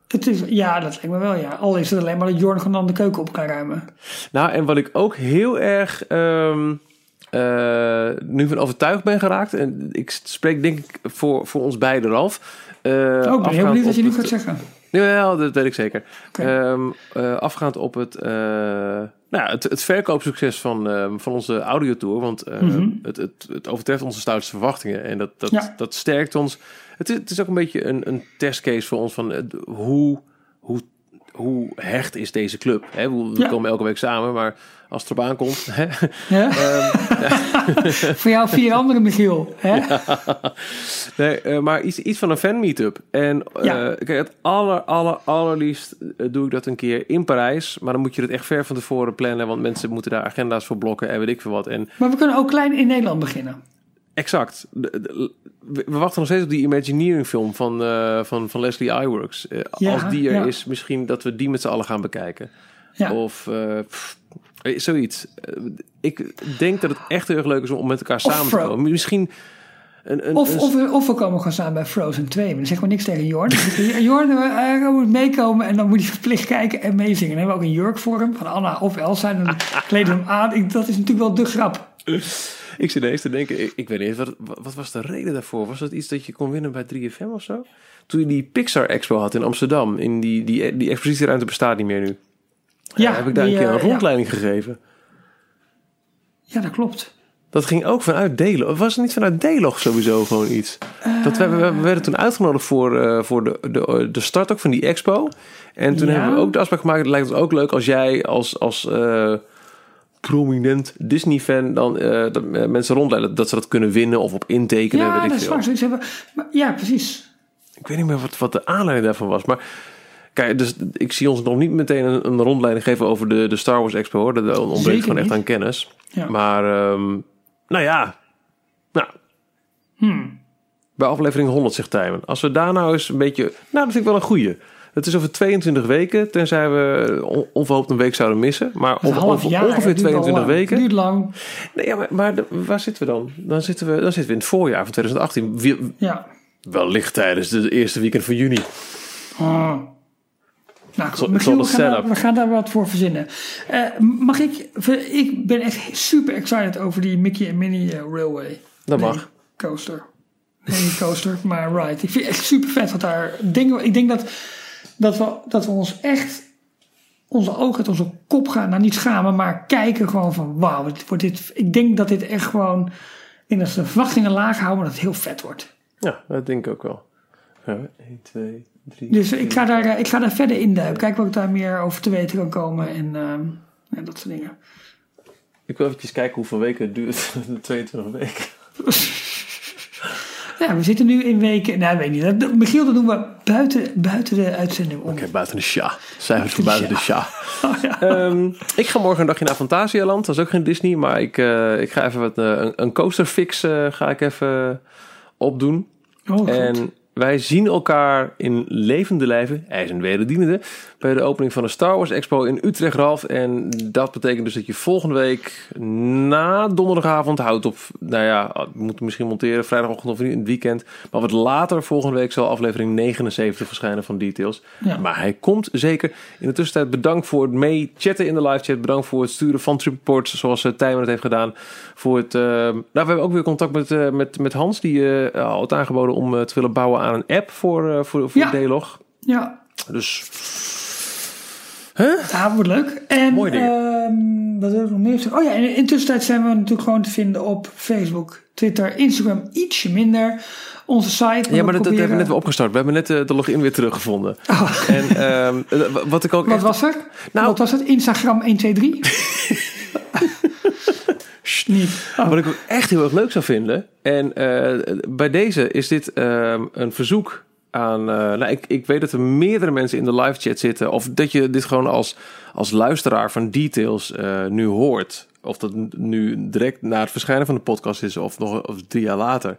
Het is, ja, dat lijkt me wel, ja. Al is het alleen maar dat Jorn gewoon dan de keuken op kan ruimen. Nou, en wat ik ook heel erg ehm, eh, nu van overtuigd ben geraakt. En ik spreek denk ik voor, voor ons beiden, Ralf. Eh, Oh, ik ben heel benieuwd wat je nu gaat zeggen. Jawel, dat weet ik zeker. Ehm, eh, afgaand op het, eh, nou, ja, het, het verkoopsucces van, eh, van onze audiotour. Want eh, Mhm. het, het, het overtreft onze stoutste verwachtingen. En dat, dat, Ja. dat sterkt ons. Het is, het is ook een beetje een, een testcase voor ons van hoe, hoe hecht is deze club. Hè? We, we Ja. komen elke week samen, maar als het erop aankomt... Hè? Ja? Voor jou vier andere Michiel. Hè? Nee, eh, maar iets, iets van een fan meetup. En eh, kijk, het aller, aller, allerliefst eh, doe ik dat een keer in Parijs. Maar dan moet je het echt ver van tevoren plannen. Want mensen moeten daar agenda's voor blokken en weet ik veel wat. En Maar we kunnen ook klein in Nederland beginnen. Exact. We wachten nog steeds op die Imagineering film van, eh, van, van Leslie Iwerks. Eh, Ja, als die er ja. is, misschien dat we die met z'n allen gaan bekijken. Ja. Of pff, eh, zoiets. Ik denk dat het echt heel erg leuk is om met elkaar samen te komen. Misschien... Een, een, Of, een- of, we, of we komen gewoon samen bij Frozen 2. Maar dan zeggen we niks tegen Jorn. Jorn, hij moet meekomen. En dan moet hij verplicht kijken en meezingen. Dan hebben we ook een jurk voor hem. Van Anna of Elsa. En dan kleden we hem aan. Ik- Dat is natuurlijk wel de grap. Ik zit ineens te denken, ik, ik weet niet, wat, wat was de reden daarvoor? Was dat iets dat je kon winnen bij 3FM of zo? Toen je die Pixar Expo had in Amsterdam, in die, die, die expositieruimte bestaat niet meer nu. Ja, heb ik daar die, een keer een eh, rondleiding gegeven. Ja, dat klopt. Dat ging ook vanuit Delo. Was het niet vanuit Delog sowieso gewoon iets? dat we, we, we werden toen uitgenodigd voor, eh, voor de, de, de start ook van die expo. En toen Ja. hebben we ook de afspraak gemaakt. Het lijkt ons ook leuk als jij als, als eh, prominent Disney-fan dan eh, dat, eh, mensen rondleiden. Dat ze dat kunnen winnen of op intekenen. Ja, weet ik dat is waar. Maar, ja, precies. Ik weet niet meer wat, wat de aanleiding daarvan was. Maar kijk, dus ik zie ons nog niet meteen een, een rondleiding geven over de, de Star Wars Expo. Hoor. Dat ontbreekt gewoon echt aan kennis. Ja. Maar, ehm, nou ja. Nou, Hmm. bij aflevering 100 zegt Tijmen. Als we daar nou eens een beetje... Nou, dat vind ik wel een goeie. Het is over 22 weken, tenzij we on- onverhoopt een week zouden missen. Maar over, half over jaar. ongeveer het duurt wel 22 lang. weken. Duurt lang. Nee, ja, maar, maar de- waar zitten we dan? Dan zitten we, dan zitten we in het voorjaar van 2018. Wie- Ja. Wellicht tijdens de eerste weekend van juni. Ah. Nou, goed, Michiel, we gaan, daar, setup. we gaan daar wat voor verzinnen. Eh, mag ik... Ik ben echt super excited over die Mickey en Minnie eh, Railway. Dat Nee, mag. coaster. Nee, coaster, maar ride. Ik vind het echt super vet wat daar dingen. Ik denk dat, dat, we, dat we ons echt onze ogen uit onze kop gaan. Nou, niet schamen, maar kijken gewoon van wauw. Wordt dit, ik denk dat dit echt gewoon. Dat ze de verwachtingen laag houden, maar dat het heel vet wordt. Ja, dat denk ik ook wel. Ja, 1, 2, 3. Dus ik ga daar, ik ga daar verder induiken. Kijken wat ik daar meer over te weten kan komen en ehm, dat soort dingen. Ik wil even kijken hoeveel weken het duurt. 22 weken. Ja, we zitten nu in weken. Nou, ik weet niet. Dat, Michiel, dat doen we buiten, buiten de uitzending om. Oké, buiten de sja. Cijfers voor buiten de sja. Oh, ja. Ehm, ik ga morgen een dagje naar Fantasialand. Dat is ook geen Disney, maar ik, eh, ik ga even wat, eh, een, een coaster fix eh, ga ik even opdoen. Oh, goed. En wij zien elkaar in levende lijven, ijs en wederdienende, bij de opening van de Star Wars Expo in Utrecht, Ralf. En dat betekent dus dat je volgende week na donderdagavond houdt op, nou ja, we moeten misschien monteren, vrijdagochtend of in het weekend. Maar wat later volgende week zal aflevering 79 verschijnen van Details. Ja. Maar hij komt zeker. In de tussentijd bedankt voor het mee chatten in de live chat. Bedankt voor het sturen van tripreports zoals uh, Tijmen het heeft gedaan. Voor het, eh, nou, we hebben ook weer contact met, eh, met, met Hans. Die eh, al had aangeboden om eh, te willen bouwen aan een app voor, eh, voor, voor Ja. D-Log. ja, Dus Ja, wordt leuk. En Mooi ding. ehm, wat nog meer? Oh ja, in tussentijd zijn we natuurlijk gewoon te vinden op Facebook, Twitter, Instagram ietsje minder. Onze site. ja, maar dat, hebben we net weer opgestart. We hebben net eh, de login weer teruggevonden. Oh, En ehm, eh, wat ik ook wat echt... was er? Nou- wat was het? Instagram 123? Sst, niet. Oh. Wat ik ook echt heel erg leuk zou vinden. En eh, bij deze is dit ehm, een verzoek aan. eh, nou, ik, ik weet dat er meerdere mensen in de live chat zitten. Of dat je dit gewoon als, als luisteraar van details eh, nu hoort. Of dat nu direct na het verschijnen van de podcast is, of nog of drie jaar later.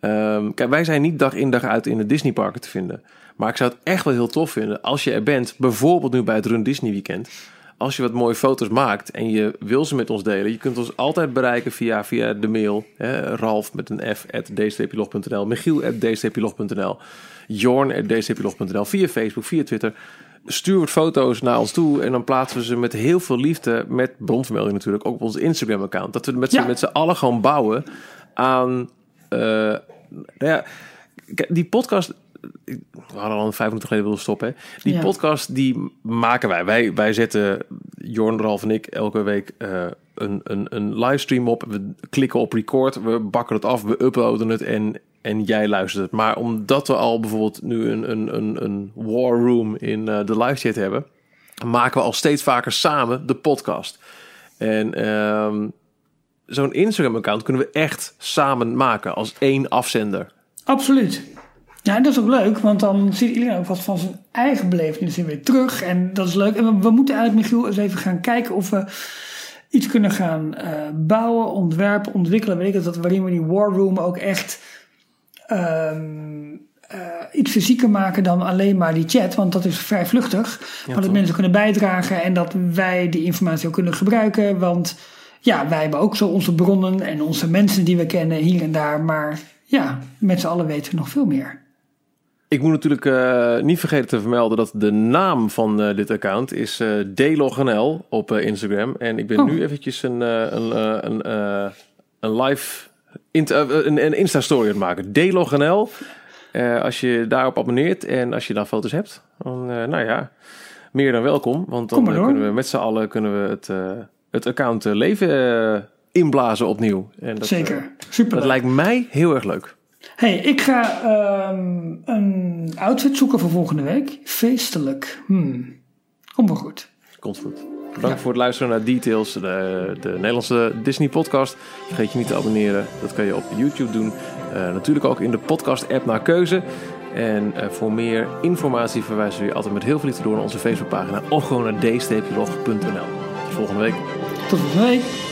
Ehm, kijk, wij zijn niet dag in dag uit in de Disneyparken te vinden. Maar ik zou het echt wel heel tof vinden als je er bent. Bijvoorbeeld nu bij het Run Disney Weekend. Als je wat mooie foto's maakt en je wil ze met ons delen. Je kunt ons altijd bereiken via, via de mail. Hè, Ralf met een f at. Michiel at. Jorn at dstplog.nl. Via Facebook, via Twitter. Stuur wat foto's naar ons toe. En dan plaatsen we ze met heel veel liefde. Met bronvermelding natuurlijk. Ook op ons Instagram account. Dat we met z'n Ja. met z'n allen gewoon bouwen aan... eh, nou ja, die podcast... We hadden al een vijf minuten geleden willen stoppen. Hè? Die Ja. podcast die maken wij. wij. Wij zetten, Jorn, Ralf en ik, elke week eh, een, een, een livestream op. We klikken op record, we bakken het af, we uploaden het en, en jij luistert het. Maar omdat we al bijvoorbeeld nu een, een, een, een war room in eh, de live chat hebben... maken we al steeds vaker samen de podcast. En ehm, zo'n Instagram-account kunnen we echt samen maken als één afzender. Absoluut. Ja, dat is ook leuk, want dan ziet iedereen ook wat van zijn eigen belevenissen weer terug. En dat is leuk. En we, we moeten eigenlijk, Michiel, eens even gaan kijken of we iets kunnen gaan eh, bouwen, ontwerpen, ontwikkelen. Weet ik het, dat waarin we die war room ook echt ehm, eh, iets fysieker maken dan alleen maar die chat. Want dat is vrij vluchtig. maar dat toch? mensen kunnen bijdragen en dat wij die informatie ook kunnen gebruiken. Want ja, wij hebben ook zo onze bronnen en onze mensen die we kennen hier en daar. Maar ja, met z'n allen weten we nog veel meer. Ik moet natuurlijk uh, niet vergeten te vermelden dat de naam van uh, dit account is uh, DLogNL op Instagram. En ik ben oh. nu eventjes een, een, een, een live een, een Insta-story aan het maken. DLogNL. als je daarop abonneert en als je daar foto's hebt, dan nou ja, meer dan welkom. Want dan kunnen we met z'n allen kunnen we het, het account leven inblazen opnieuw. En dat, Zeker, super. Dat lijkt mij heel erg leuk hey, ik ga um, een outfit zoeken voor volgende week. Feestelijk. Hmm. Komt wel goed. Komt goed. Bedankt voor het luisteren naar Details, de, de, Nederlandse Disney podcast. Vergeet je niet te abonneren. Dat kan je op YouTube doen. Uh, natuurlijk ook in de podcast app naar keuze. En uh, voor meer informatie verwijzen we je altijd met heel veel liefde door naar onze Facebookpagina of gewoon naar d-log.nl. Tot volgende week. Tot volgende week.